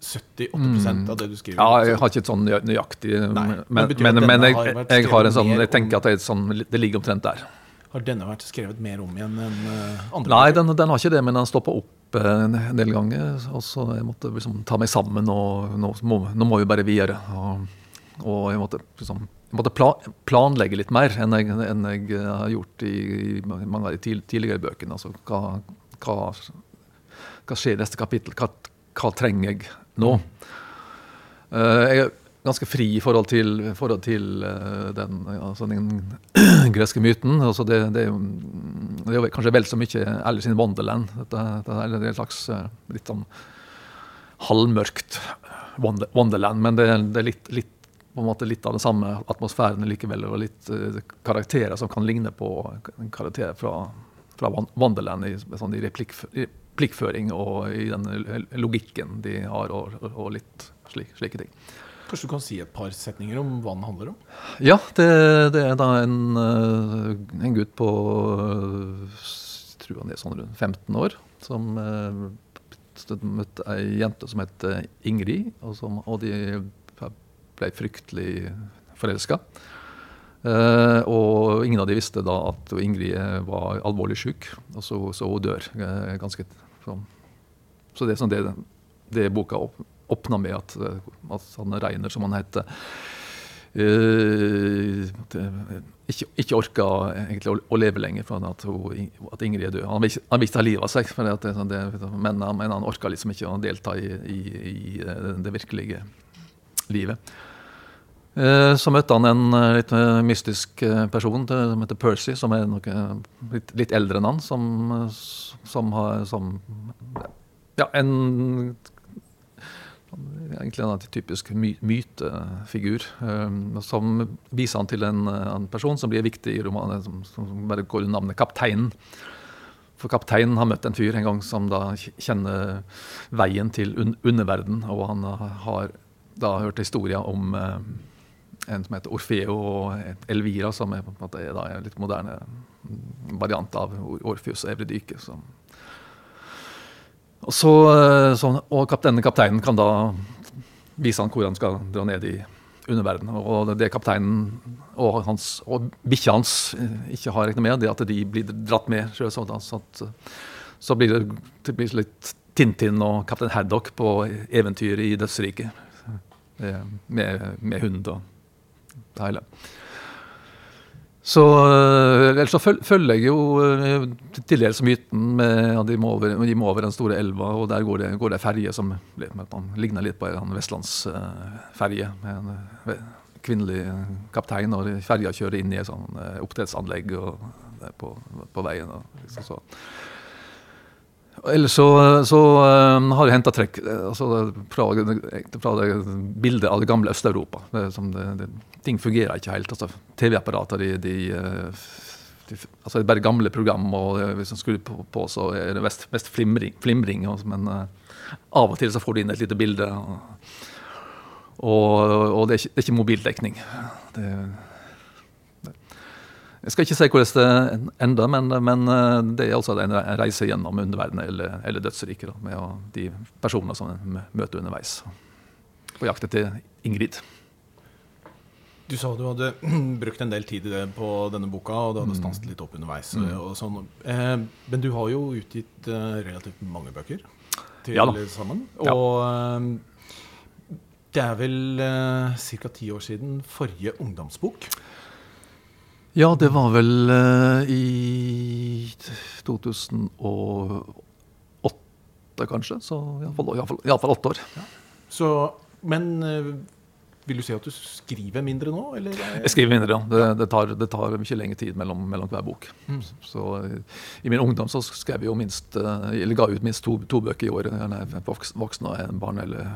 78 mm. av det du skriver. Ja, jeg har ikke et sånn nøyaktig Nei, Men, men, men jeg, jeg, har en sånn, jeg tenker at det, sånn, det ligger omtrent der. Har denne vært skrevet mer om igjen enn uh, andre? Nei, den, den, har ikke det, men den stoppa opp uh, en del ganger. Og så jeg måtte liksom ta meg sammen, og nå må, nå må vi bare videre. Og, og jeg måtte, liksom, jeg måtte pla, planlegge litt mer enn jeg, enn jeg har gjort i, i mange av de tidligere bøkene. Altså, hva, hva, hva skjer i neste kapittel? Hva, hva trenger jeg nå? Uh, jeg ganske fri i forhold til, forhold til uh, den, altså den, greske myten. Altså det, det, det, er kanskje vel så mye Alice in Wonderland. Dette, dette er et slags uh, litt sånn halvmørkt Wonderland, men det, det er litt, litt, på en måte litt av den samme atmosfæren likevel, og litt karakterer som kan ligne på karakterer fra fra Wonderland i, sånn, i replikkføring og i den logikken de har, og, og litt slik, slike ting. Kanskje du kan si et par setninger om hva den handler om? Ja, det, det er da en, eh, en, gutt på tror han er sånn rundt 15 år, som uh, møtte ei jente som het Ingrid, og, som, og de ble fryktelig forelska. Uh, og ingen av de visste da at Ingrid eh, var alvorlig syk, og så, så hun dør uh, ganske sånn. Så det er sånn det, det boka opp, åpna med, at, at han Reiner, som han heter, uh, ikke, ikke orka egentlig å, å, leve lenger for at, hun, at Ingrid er død. Han vil, han ta livet av seg, det, sånn men, men, han orka liksom ikke å delta i, i, i det virkelige livet. Eh, så møtte han en eh, litt eh, mystisk person som heter Percy, som er noe litt, litt eldre enn han, som, som har som, Ja, en Egentlig en typisk my, mytefigur. som viser han til en, en, person som blir viktig i romanen, som, som bare går under navnet Kapteinen. For kapteinen har møtt en fyr en gang som da kjenner veien til un underverden, og han har da hørt historier om en som heter Orfeo og Elvira, som er, på en måte, er en litt moderne variant av Orfeus og Evridyke. Og, så, eh, så, og kap, denne kapteinen kan da vise han hvor han skal dra ned i underverdenen. Og det kapteinen og, hans, og hans ikke har regnet med, det at de blir dratt med. Så, at, så blir det, det blir litt Tintin og kaptein Haddock på eventyr i dødsriket. Eh, med, med hund og det hele. Så, eh, ellers så følger jeg jo eh, til dels myten med at de må, over, de må over den store elva, og der går det, går det ferje som ligner litt på en vestlandsferje. med en kvinnelig kaptein, og ferja kjører inn i et sånn oppdrettsanlegg på, på, veien. Og, liksom så. Ellers så, så um, har jeg henta trekk altså, fra, fra, det bildet av det gamle Øst-Europa. Ting fungerer ikke helt. Altså, TV-apparater de, de, de, altså, det er bare gamle program, og hvis en skrur på, på, så er det mest, mest flimring. flimring også, men uh, av og til så får du inn et lite bilde. Og, og, og det, er ikke, det, er ikke, mobildekning. Det, jeg skal ikke si hvordan det ender, men, men, eh, det er altså en reise gjennom underverdenen eller, eller dødsriket med de personene som en møter underveis. På jakt etter Ingrid. Du sa du hadde brukt en del tid på denne boka, og du hadde mm. stanset litt opp underveis. Mm. Og sånn. Eh, men du har jo utgitt eh, relativt mange bøker til ja, sammen. Ja. Og det er vel ca. ti år siden forrige ungdomsbok. Ja, det var vel eh, i 2008, kanskje. Så iallfall åtte år. Ja. Så, men uh, Vil du si at du skriver mindre nå, eller? Jeg skriver mindre, ja. Det, det, tar, det tar ikke lengre tid mellom, mellom hver bok. Mm. Så eh, I min ungdom så skrev jeg jo minst, eh, eller ga ut minst to, to bøker i året. Gjerne en voksen og en barn- eller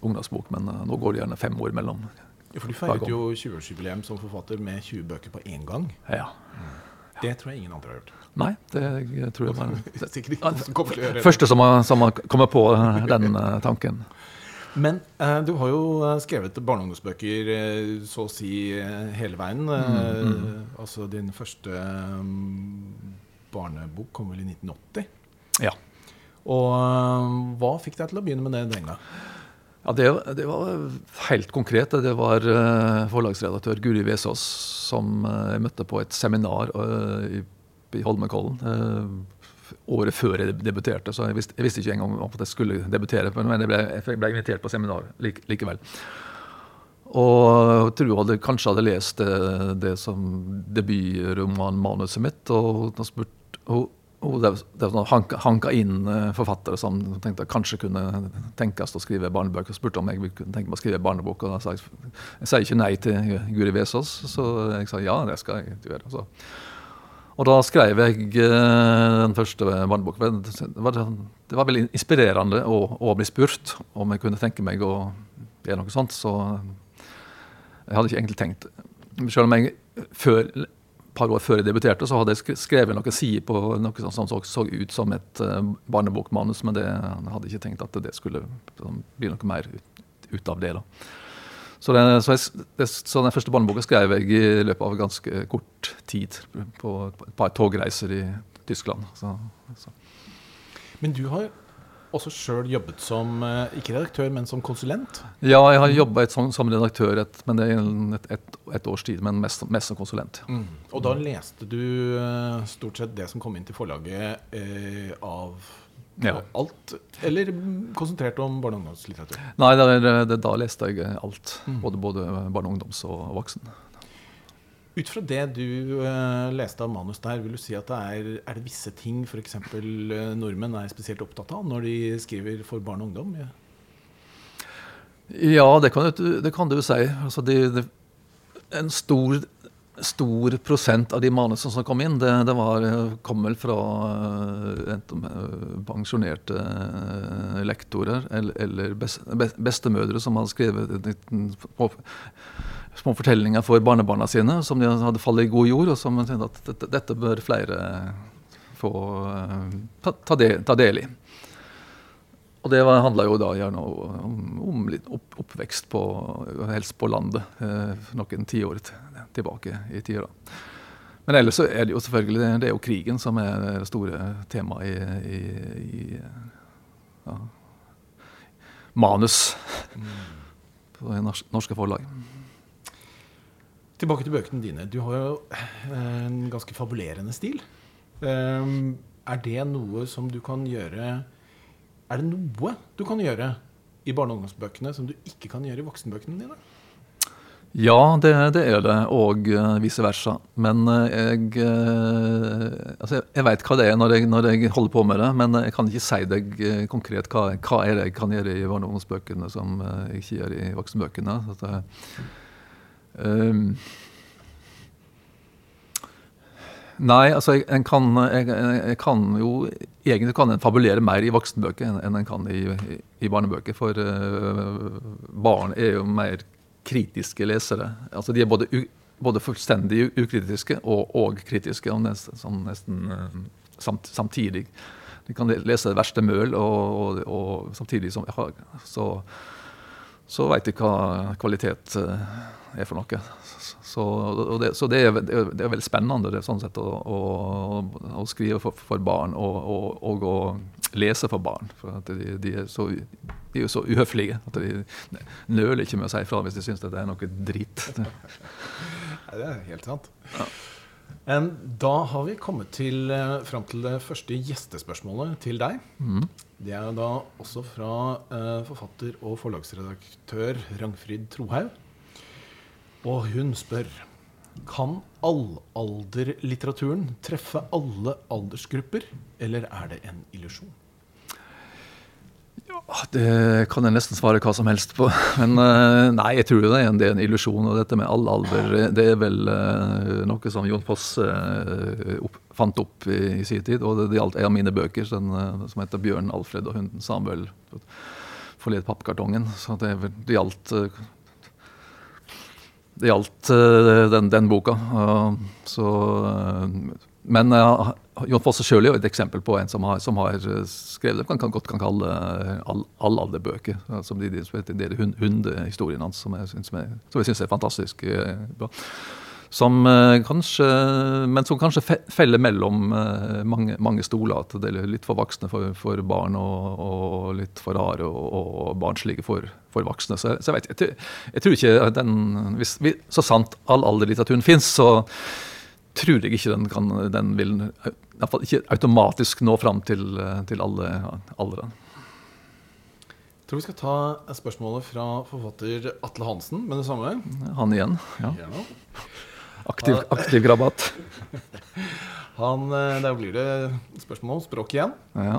ungdomsbok, men eh, nå går det gjerne fem år mellom. Ja, For du feiret jo 20-årsjubileum som forfatter med 20 bøker på én gang. Ja. Det tror jeg ingen andre har gjort. Nei, det tror jeg det. første som har, som har kommet på eh, den eh, tanken. Men eh, du har jo eh, skrevet barne- og ungdomsbøker eh, så å si eh, hele veien. Eh, Altså din første mm, barnebok kom vel i 1980. Ja. Og hva fikk deg til å begynne med det den gang? Ja, det, det var helt konkret. Det var eh, forlagsredaktør Guri Vesaas som jeg møtte på et seminar i, i Holmenkollen året før jeg debuterte. Så jeg visste, jeg visste ikke engang at jeg skulle debutere, men jeg ble, jeg ble invitert på seminar like, likevel. Og jeg tror hun hadde, kanskje hadde lest det, det som debutromanmanuset mitt. og hun hun det, det sånn hanka, inn eh, forfattere som tenkte at kanskje kunne tenkes å skrive barnebøker. og spurte om jeg kunne tenke meg å skrive barnebok. og da sa Jeg jeg sier ikke nei til Guri Vesaas, så jeg sa ja, det skal jeg gjøre. Så. Og da skrev jeg eh, den første barneboka. Det var, det var veldig inspirerende å, å bli spurt om jeg kunne tenke meg å gjøre noe sånt. Så jeg hadde ikke egentlig tenkt Selv om jeg før, et par år før jeg debuterte, så hadde jeg skrevet noen sider på noe som som så, så ut som et eh, barnebokmanus, men det, jeg hadde ikke tenkt at det skulle sånn, bli noe mer ut, ut av det. da. Så, den, så, jeg, det, så den første barneboka skrev jeg i løpet av ganske kort tid. På et par togreiser i Tyskland. Så, så. Men du har også sjøl jobbet som, eh, ikke redaktør, men som konsulent. Ja, jeg har jobba som, som redaktør et, men det et, et, et års tid, men mest, mest som konsulent. Og da leste du eh, stort sett det som kom inn til forlaget eh, av Ja. alt, eller konsentrert om barne- og ungdomslitteratur? Nei, det, det, da leste jeg alt. Både, både barne-, ungdoms og voksen. Ut fra det du uh, leste av manus der, vil du si at det er, er det visse ting f.eks. Uh, nordmenn er spesielt opptatt av når de skriver for barn og ungdom? Ja. Ja, det kan, du- det kan du si. Altså, de, de, en stor, stor prosent av de manusene som kom inn, det, det var, kom vel fra eh, eh, pensjonerte eh, lektorer eller, eller best, best- bestemødre som hadde skrevet små, små fortellinger for barnebarna sine, som de hadde fallet i god jord, og som tenkte at dette, bør flere få eh, ta, ta, del, ta del i. Og det handla jo da gjerne om, om litt opp, oppvekst på, helst på landet, eh, noen tiår tilbake i tida. Men ellers så er det jo selvfølgelig det er jo krigen som er det store temaet i, i, i ja, manus på det norske forlag. Tilbake til bøkene dine. Du har jo eh, en ganske fabulerende stil. Um, er det noe som du kan gjøre Er det noe du kan gjøre i barne- og ungdomsbøkene som du ikke kan gjøre i voksenbøkene dine? Ja, det, det er det, og uh, vice versa. Men eh, jeg eh, Altså, jeg, jeg veit hva det er når jeg, når jeg holder på med det, men jeg kan ikke si deg eh, konkret hva, hva er det jeg kan gjøre i barne- som eh, jeg ikke gjør i voksenbøkene. Så eh, ehm, Nei, altså jeg, en kan, jeg, jeg, jeg kan jo Egentlig kan en fabulere mer i voksenbøker enn en kan i, i, i barnebøker. For eh, barn er jo mer kritiske lesere. Altså De er både, både fullstendig ukritiske og, og kritiske, og nesten, sånn nesten eh, samt, samtidig. De kan lese det verste møl, og, og, og samtidig som ja, så, så veit de hva kvalitet eh, er for noe. Så, det, så det, er, det er- veldig spennende er sånn sett, å, å, å skrive for, for barn og, og, og å lese for barn. For de, de, er så, de er jo så uhøflige at de nøler ikke med å si ifra hvis de syns det er noe drit. Nei, det er helt sant. Em, Da har vi kommet til, eh, fram til det første gjestespørsmålet til deg. Mm. Det er da også fra uh, forfatter og forlagsredaktør Rangfrid Trohaug. Og hun spør Kan allalderlitteraturen treffe alle aldersgrupper, eller er det en illusjon? Det kan jeg nesten svare hva som helst på. Men eh, nei, jeg tror det er en, det er en illusjon. Og dette med all alder, det er vel uh, noe som Jon Foss opp, fant opp i, i, sin tid. Og det, det gjaldt en av mine bøker den, som heter 'Bjørn Alfred og hunden Samuel'. Forled pappkartongen. Så det, det gjaldt det gjaldt den, den, boka. så men uh, Jon Fosse sjøl er jo et eksempel på en som har, som har eh, skrevet det man kan godt kan kalle uh, all, allalerbøker. Som de, de, de, de hundehistoriene hans, som jeg syns er fantastisk uh, bra. Som kanskje, men som kanskje feller mellom mange, mange, stoler. At det er litt for voksne for, for barn, og, og, litt for rare og, og barnslige for, for voksne. Så, så, jeg vet jeg, jeg, tror ikke den hvis, Så sant all alderlitteraturen fins, så tror jeg ikke den, kan, den vil i hvert fall ikke automatisk nå fram til, til alle aldre. Jeg tror vi skal ta spørsmålet fra forfatter Atle Hansen med det samme. Han igjen, ja. Aktiv, aktiv grabat. Han, eh, der blir det spørsmål om språk igjen. Ja.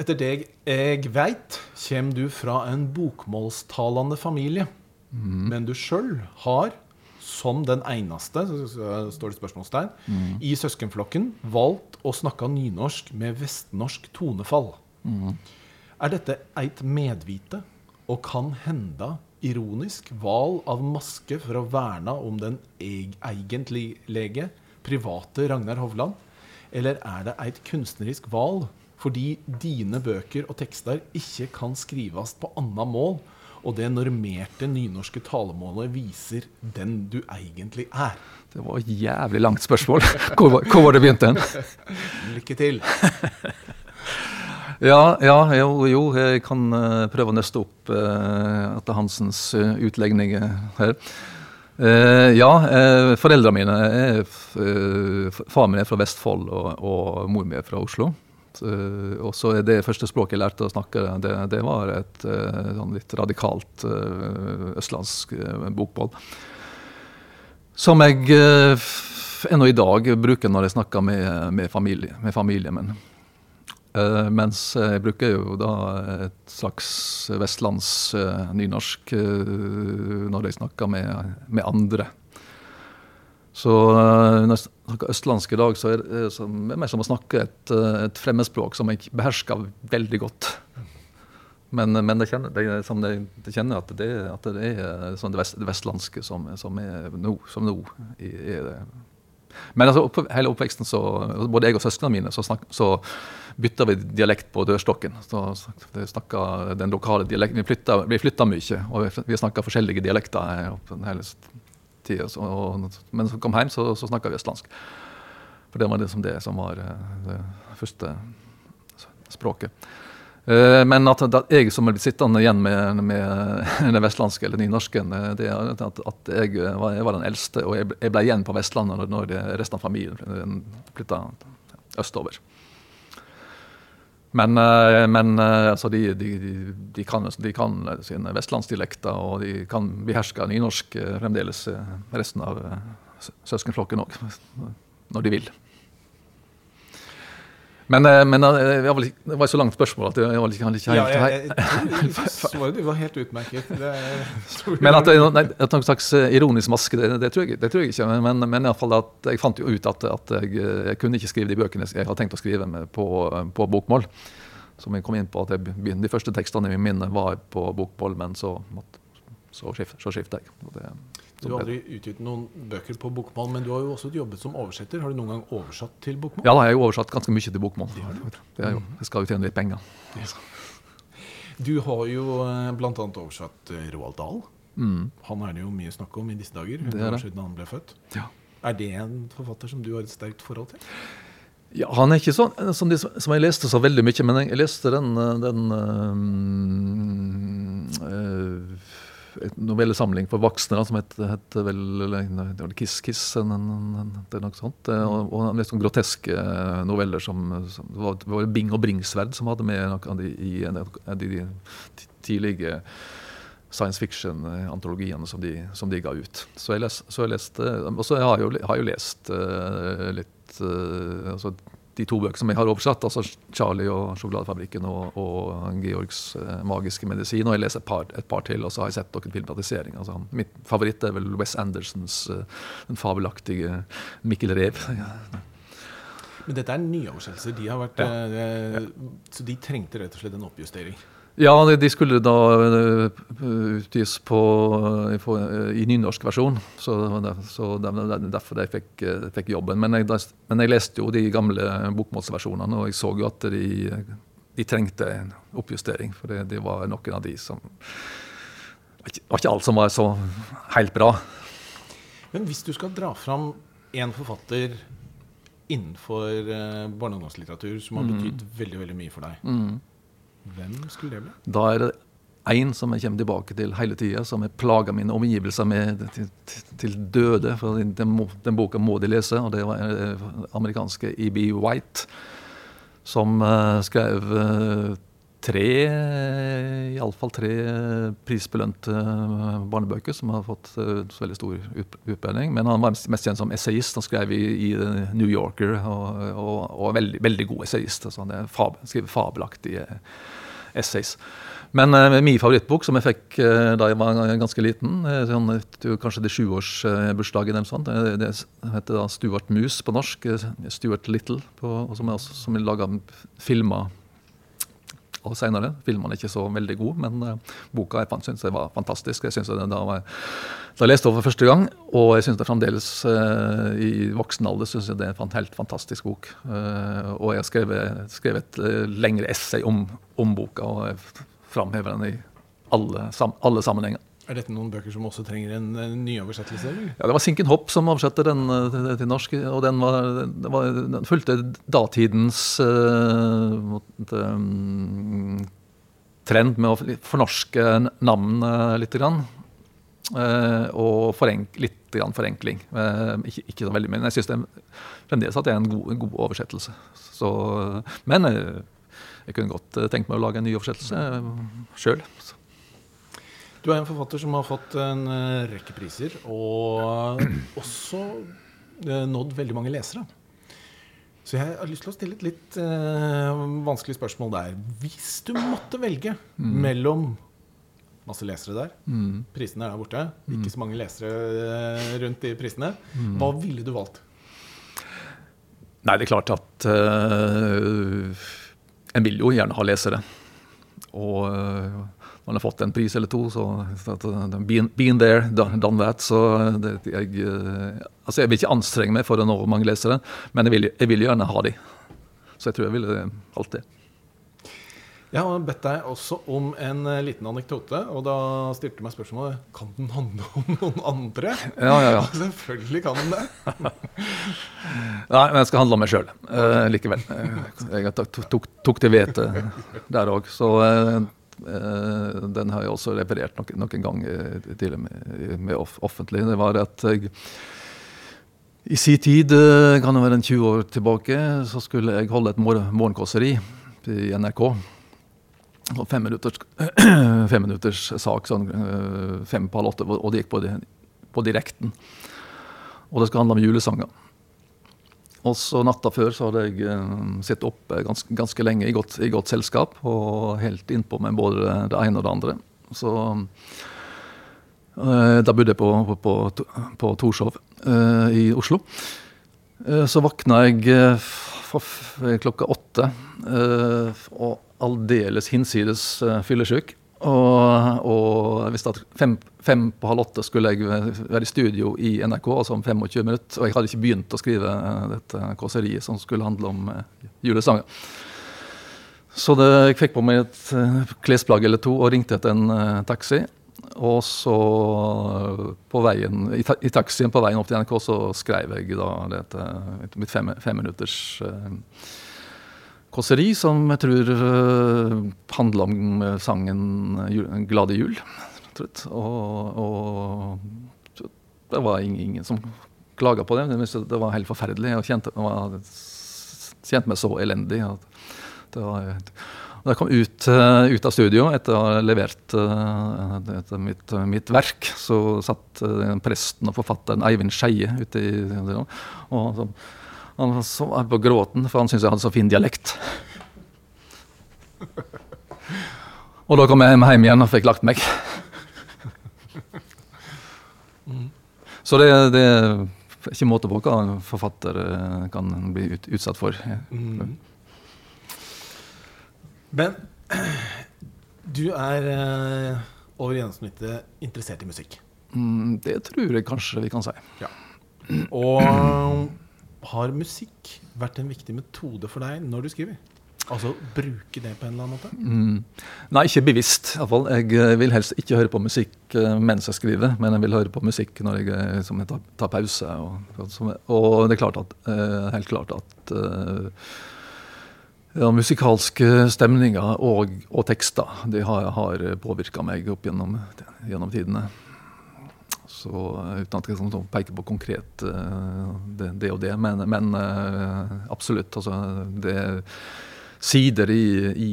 Etter deg jeg veit, kommer du fra en bokmålstalende familie. Mm. Men du sjøl har som den eneste står det spørsmålstegn, mm. i søskenflokken valgt å snakke nynorsk med vestnorsk tonefall. Mm. Er dette eit medvite og kan henda ironisk val av maske for å verne om den egentlige private Ragnar Hovland? Eller er det eit kunstnerisk val fordi dine bøker og tekster ikke kan skrives på anna mål og det normerte nynorske talemålet viser den du egentlig er. Det var et jævlig langt spørsmål. Hvor, hvor var det begynte hen? Lykke til. ja, ja, jo, jo, jeg kan uh, prøve å nøste opp uh, Atle Hansens uh, utlegninger her. Uh, ja, uh, foreldrene mine er uh, Far min er fra Vestfold, og, og mor mi er fra Oslo. Uh, og så er det første språket jeg lærte å snakke, det, det var et uh, sånn litt radikalt uh, østlandsk bokmål. Som jeg ennå i dag bruker når jeg snakker med, med, familie, med familien min. mens jeg bruker jo da et slags vestlands nynorsk når jeg snakker med, med andre. Så uh, når jeg snakker østlandsk i dag, så er det som, mer som å snakke et, eh, et fremmedspråk som jeg behersker veldig godt. Men, men det, kjenner, det, det, det, kjenner at det, at det er sånn vest, det, vestlandske som, som er nå. Som nå i, det. Men altså, opp, hele oppveksten, så, både jeg og søsknene mine, så, snak, så bytta vi dialekt på dørstokken. Så, snakka den lokale dialekten. Vi flytta, vi mye, og vi snakka forskjellige dialekter. hele tida. Men så kom hjem, så, så snakka vi østlandsk. For det var det som, det som var eh, det første språket. Eh, men at, at jeg som er blitt sittende igjen med, med den vestlandske eller nynorsken, eh, det er at, at jeg, var, jeg, var, den eldste, og jeg, ble igjen på Vestlandet når resten av familien flytta østover. Men, eh, men eh, altså de, de, de, kan, de, kan, sine vestlandsdialekter, og de kan beherske nynorsk eh, fremdeles resten av søskenflokken òg, når de vil. Men, eh, var litt, det var så langt spørsmål at jeg var ikke, ikke helt ja, jeg, jeg, Det var helt utmerket. men at det er noen slags eh, ironisk maske, det, det, tror, jeg, det tror, jeg, ikke. Men, men iallfall at jeg fant jo ut at, at jeg, jeg, kunne ikke skrive de bøkene jeg hadde tenkt å skrive på, på, bokmål. Som jeg kom inn på at De første tekstene i minnet var på bokmål, men så, så, skift, så skifta jeg. Det, du har aldri utgitt noen bøker på bokmål, men du har jo også jobbet som oversetter. Har du noen gang oversatt til bokmål? Ja, da, jeg har jo oversatt ganske mye til bokmål. Det, det er jo, jeg skal jo tjene litt penger. Ja. Du har jo eh, bl.a. oversatt eh, Roald Dahl. Mm. Han er det jo mye snakk om i disse dager. Det er, det. siden han ble født. Ja. Er det en forfatter som du har et sterkt forhold til? Ja, Han er ikke sånn som, de, som jeg leste så veldig mye, men jeg, jeg leste den, den øh, øh, novellesamling for voksne som het, het vel Kiss Kiss. En, en, det er noe sånt. Eh, og, og litt sånn groteske eh, noveller som, som det var Bing og Bringsverd som hadde med noe av de, i en av de, de tidlige science fiction-antologiene som, som, de ga ut. Så jeg, les, så jeg leste har jeg jo, lest litt altså, de to bøkene som jeg har oversatt, altså 'Charlie og sjokoladefabrikken' og, og 'Georgs eh, magiske medisin'. Og jeg leser et par, et par, til, og så har jeg sett noen filmatiseringer. Altså, mitt favoritt er vel Wes Andersons uh, den fabelaktige 'Mikkel Rev'. Men dette er nyoversettelser. De har vært, ja. eh, så de trengte rett og slett en oppjustering? Ja, de skulle da uh, utgis på, uh, i nynorsk versjon. Så, så derfor jeg fikk, fikk jobben. Men jeg, men jeg, leste jo de gamle bokmålsversjonene, og jeg så jo at de, de trengte en oppjustering. For det, det, var noen av de som Det var ikke alt som var så helt bra. Men hvis du skal dra fram en forfatter innenfor barne- og ungdomslitteratur som har mm. betydd mm. veldig, veldig mye for deg mm hvem skulle det bli? Da er det én som jeg kommer tilbake til hele tida, som jeg plager mine omgivelser med til, til døde. for den, den, boka må de lese, og det var den amerikanske E.B. White, som uh, skrev uh, tre, iallfall tre prisbelønte barnebøker som har fått så veldig stor utbredning. Men han var mest kjent som essayist. Han skrev i, i New Yorker, og, og, og veldig, veldig god essayist. Altså han fab, skriver fabelaktige essays. Men uh, min favorittbok, som jeg fikk uh, da jeg var ganske liten, sånn, kanskje det sjuårsbursdagen eller sånt, det, heter da Stuart Mus på norsk. Stuart Little, på, som, er også, er laga filmer og senere. Filmene er ikke så veldig gode, men uh, boka jeg synes jeg var fantastisk. Jeg synes den da, var, da jeg leste den for første gang, og jeg synes det fremdeles uh, i voksen alder synes jeg det er en helt fantastisk bok. Uh, og jeg har skrevet, skrevet et lengre essay om, om, boka, og jeg framhever den i alle, sam, alle sammenhenger. Er dette noen bøker som også trenger en, en nyoversettelse? Ja, Det var Sinken Hopp som oversatte den eh, til, norsk. Og den, var, var, den fulgte datidens uh, um, trend med å fornorske navn litt. Grann. Uh, og forenk, litt grann forenkling. Ikke, ikke, så veldig. Men jeg syns fremdeles at det er en god, en god oversettelse. Så, men jeg kunne godt tenkt meg å lage en ny oversettelse sjøl. Du er en forfatter som har fått en uh, rekke priser, og også uh, nådd veldig mange lesere. Så jeg har lyst til å stille et litt uh, vanskelig spørsmål der. Hvis du måtte velge mm. mellom masse lesere der, mm. prisene er der borte, mm. ikke så mange lesere rundt de prisene, mm. hva ville du valgt? Nei, det er klart at en vil jo gjerne ha lesere. Og man har fått en pris eller to, så been, been there, done that. Så det, jeg, eh, altså jeg vil ikke anstrenge meg for å nå mange lesere, men jeg vil, jeg vil gjerne ha de. Så jeg tror jeg ville valgt det. Jeg har bedt deg også om en liten anekdote, og da stilte meg spørsmålet Kan den handle om noen andre. Ja, ja, ja. Selvfølgelig kan den det. Nei, men jeg skal handle om meg sjøl uh, likevel. Jeg tok, tok, tok til vete der òg. Så uh, den har jeg også referert noen, noen gang til med, med offentlig. Det var at jeg i sin tid, eh, kan det være en 20 år tilbake, så skulle jeg holde et morgenkåseri i NRK. Fem minutters, fem minutters sak, sånn eh, fem på halv åtte, og det gikk på, på direkten. Og det skal handle om julesanger. Og så natta før så hadde jeg uh, sittet oppe ganske, ganske, lenge i godt, i godt, selskap og helt innpå med både det ene og det andre. Så uh, Da bodde jeg på, på, på, Torshov i Oslo. Så våkna jeg klokka åtte og aldeles hinsides fyllesyk. Og, og hvis at fem, fem, på halv åtte skulle jeg være i studio i NRK, altså om 25 minutter. Og jeg hadde ikke begynt å skrive eh, dette kåseriet som skulle handle om uh, julesanger. Så det, jeg fikk på meg et uh, klesplagg eller to og ringte etter en uh, taxi. Og så på veien, i, ta, i, taxien på veien opp til NRK så skrev jeg da dette, mitt fem, femminutters fem kåseri som jeg tror uh, handler om uh, sangen uh, 'Glade jul'. Og, og, det var ingen, som klaga på det. Det var helt forferdelig. Jeg kjente, kjente meg så elendig. det var... Jeg kom ut, ut, av studio etter å ha levert etter mitt, mitt, verk, så satt presten og forfatteren Eivind Skeie ute i og så, Han var på gråten, for han syntes jeg hadde så fin dialekt. Og da kom jeg hjem igjen og fikk lagt meg. Så det, det er ikke måte på hva en forfatter eh, kan bli ut, utsatt for. Mm. Men du er eh, over gjennomsnittet interessert i musikk. Mm, det tror jeg kanskje vi kan si. Og har musikk vært en viktig metode for deg når du skriver? Altså bruke det på en eller annen måte? Mm. Nei, ikke bevisst. i fall. Jeg eh, vil helst ikke høre på musikk eh, mens jeg skriver, men jeg vil høre på musikk når jeg, eh, jeg tar, tar pause. Og, og, det er klart at, helt klart at ja, musikalske stemninger og, og tekster de har, har påvirka meg opp gjennom, gjennom tidene. Så eh, Uten at jeg sånn, peker på konkret eh, det, det og det, men, men eh, absolutt. Altså, det er sider i, i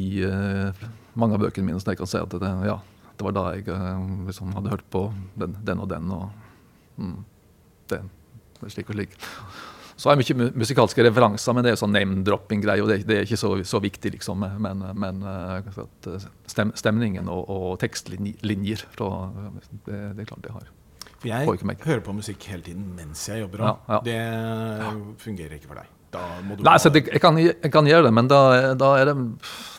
mange av bøkene mine som jeg kan si at det, ja, det var da jeg liksom hadde hørt på den, den og den. og mm, er slik og slik. Så har jeg mye musikalske referanser, men det er sånn name-dropping-greie, og det, det er ikke så, så viktig, liksom. Men, men stem, stemningen og, og tekstlinjer, det, det er klart det har. Jeg hører på musikk hele tiden mens jeg jobber. Ja. Det fungerer ikke for deg. Da må du Nei, altså, det, jeg, kan, jeg kan gjøre det, men da, da, er det,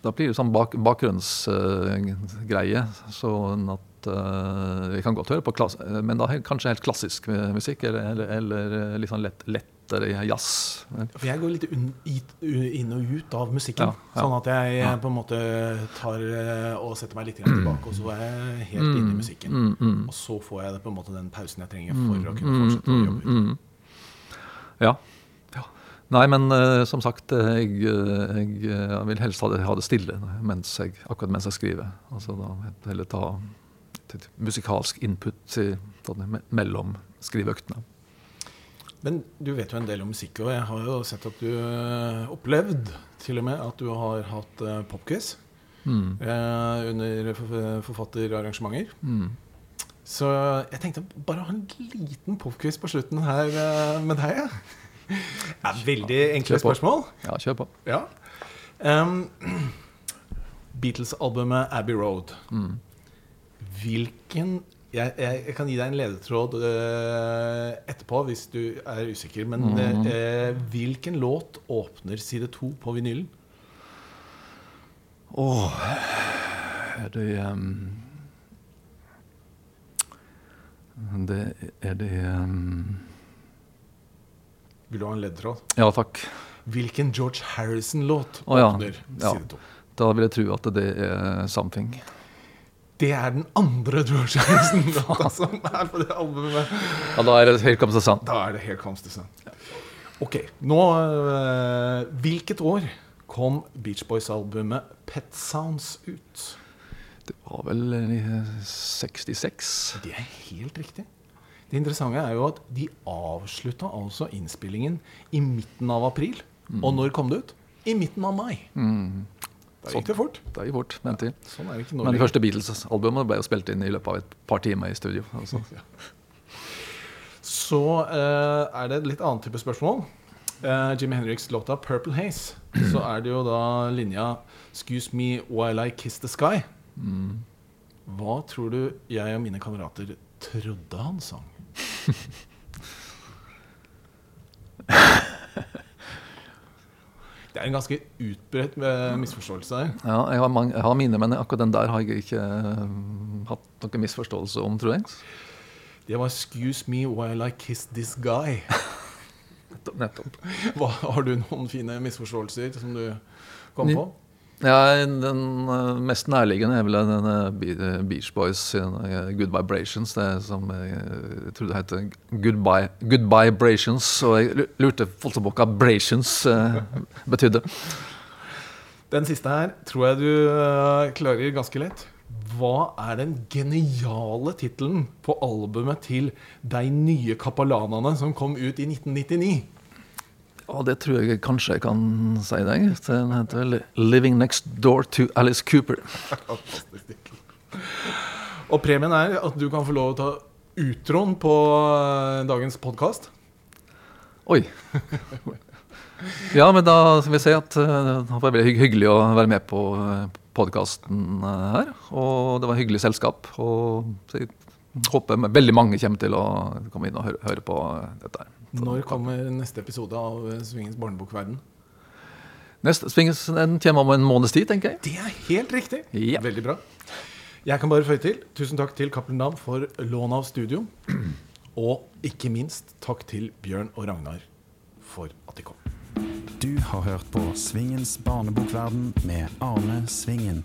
da blir det sånn bak, bakgrunnsgreie. sånn at uh, Jeg kan godt høre på klass, men da kanskje helt klassisk musikk, eller, eller, eller litt sånn lett, lettere jazz. For jeg går litt inn og ut av musikken. Ja, ja. Sånn at jeg Ja. på en måte tar eh, og setter meg litt tilbake, og så er jeg helt inne i musikken. Mm, mm, Og så får jeg på en måte den pausen jeg trenger for å kunne mm, fortsette å mm, jobbe. mm. Ja. ja. Nei, men uh, som sagt, jeg, jeg, eh, jeg eh, vil helst ha det, ha det stille mens jeg, akkurat mens jeg skriver. Altså da heller ta et musikalsk input til, mellom skriveøktene. Men du vet jo en del om musikk, og jeg har jo sett at du opplevd til og med at du har hatt uh, popquiz Mm. eh, under forfatterarrangementer. Mm. Så jeg tenkte bare å ha en liten popquiz på slutten her eh, med deg. Ja. Det er veldig enkle spørsmål. Ja, kjør på. Ja. Um, Beatles-albumet Abbey Road. Mm. Hvilken jeg, jeg, jeg kan gi deg en ledetråd uh, etterpå hvis du er usikker. Men mm. uh, hvilken låt åpner side to på vinylen? Åh, er det um, Det er det um, Vil du ha en ledetråd? Ja, takk. Hvilken George Harrison-låt åpner oh, Ja. side to? Da vil jeg tro at det er 'Something'. Det er den andre George som er på det albumet. Ja, Da er det helt kommet til sant. Da er det helt Comes to Sun. Ok, nå eh, Hvilket år kom Beach Boys-albumet Pet Sounds ut? Det var vel i 66. Det er helt riktig. Det interessante er jo at de avslutta altså innspillingen i midten av april. Og når kom det ut? I midten av mai. Mm. Da gikk det fort. Det gikk fort. Men tid. Sånn det Men de første Beatles-albumene ble jo spilt inn i løpet av et par timer i studio. Altså. Så eh, er det et litt annen type spørsmål. Uh, Jimmy Henriks låta 'Purple Haze'. Så er det jo da linja 'Excuse me while I kiss the sky'. Mm. Hva tror du jeg og mine kamerater trodde han sang? Det er en ganske utbredt eh, misforståelse her. Ja, jeg har, mange, jeg har mine, men akkurat den der har jeg ikke eh, hatt noen misforståelse om, tror jeg. Det var 'Excuse me while I kiss this guy'. Nettopp. Hva, har du noen fine misforståelser som du kom på? Ja, Den eh, mest nærliggende er vel den eh, Beach Boys 'Good Vibrations'. Det som jeg, eh, trodde het good Vibrations'. Og jeg lurte voldsomt på hva 'brations' eh, betydde. Den siste her tror jeg du klarer ganske lett. Hva er den geniale tittelen på albumet til De nye kapalanene som kom ut i 1999? Og det tror jeg kanskje jeg kan si deg. Den heter vel 'Living Next Door to Alice Cooper'. Og premien er at du kan få lov å ta utroen på eh, dagens podkast. Oi. Ja, men da skal vi si at eh, det var veldig hyggelig å være med på podkasten her. Og det var hyggelig selskap. Og jeg håper veldig mange kommer til å komme inn og høre, høre på dette. her. Når kommer neste episode av Svingens barnebokverden? Neste Svingens den kommer om en måneds tid, tenker jeg. Det er helt riktig. Ja. Veldig bra. Jeg kan bare føye til tusen takk til Cappelen Dam for lån av studio. Og ikke minst takk til Bjørn og Ragnar for at de kom. Du har hørt på Svingens barnebokverden med Arne Svingen.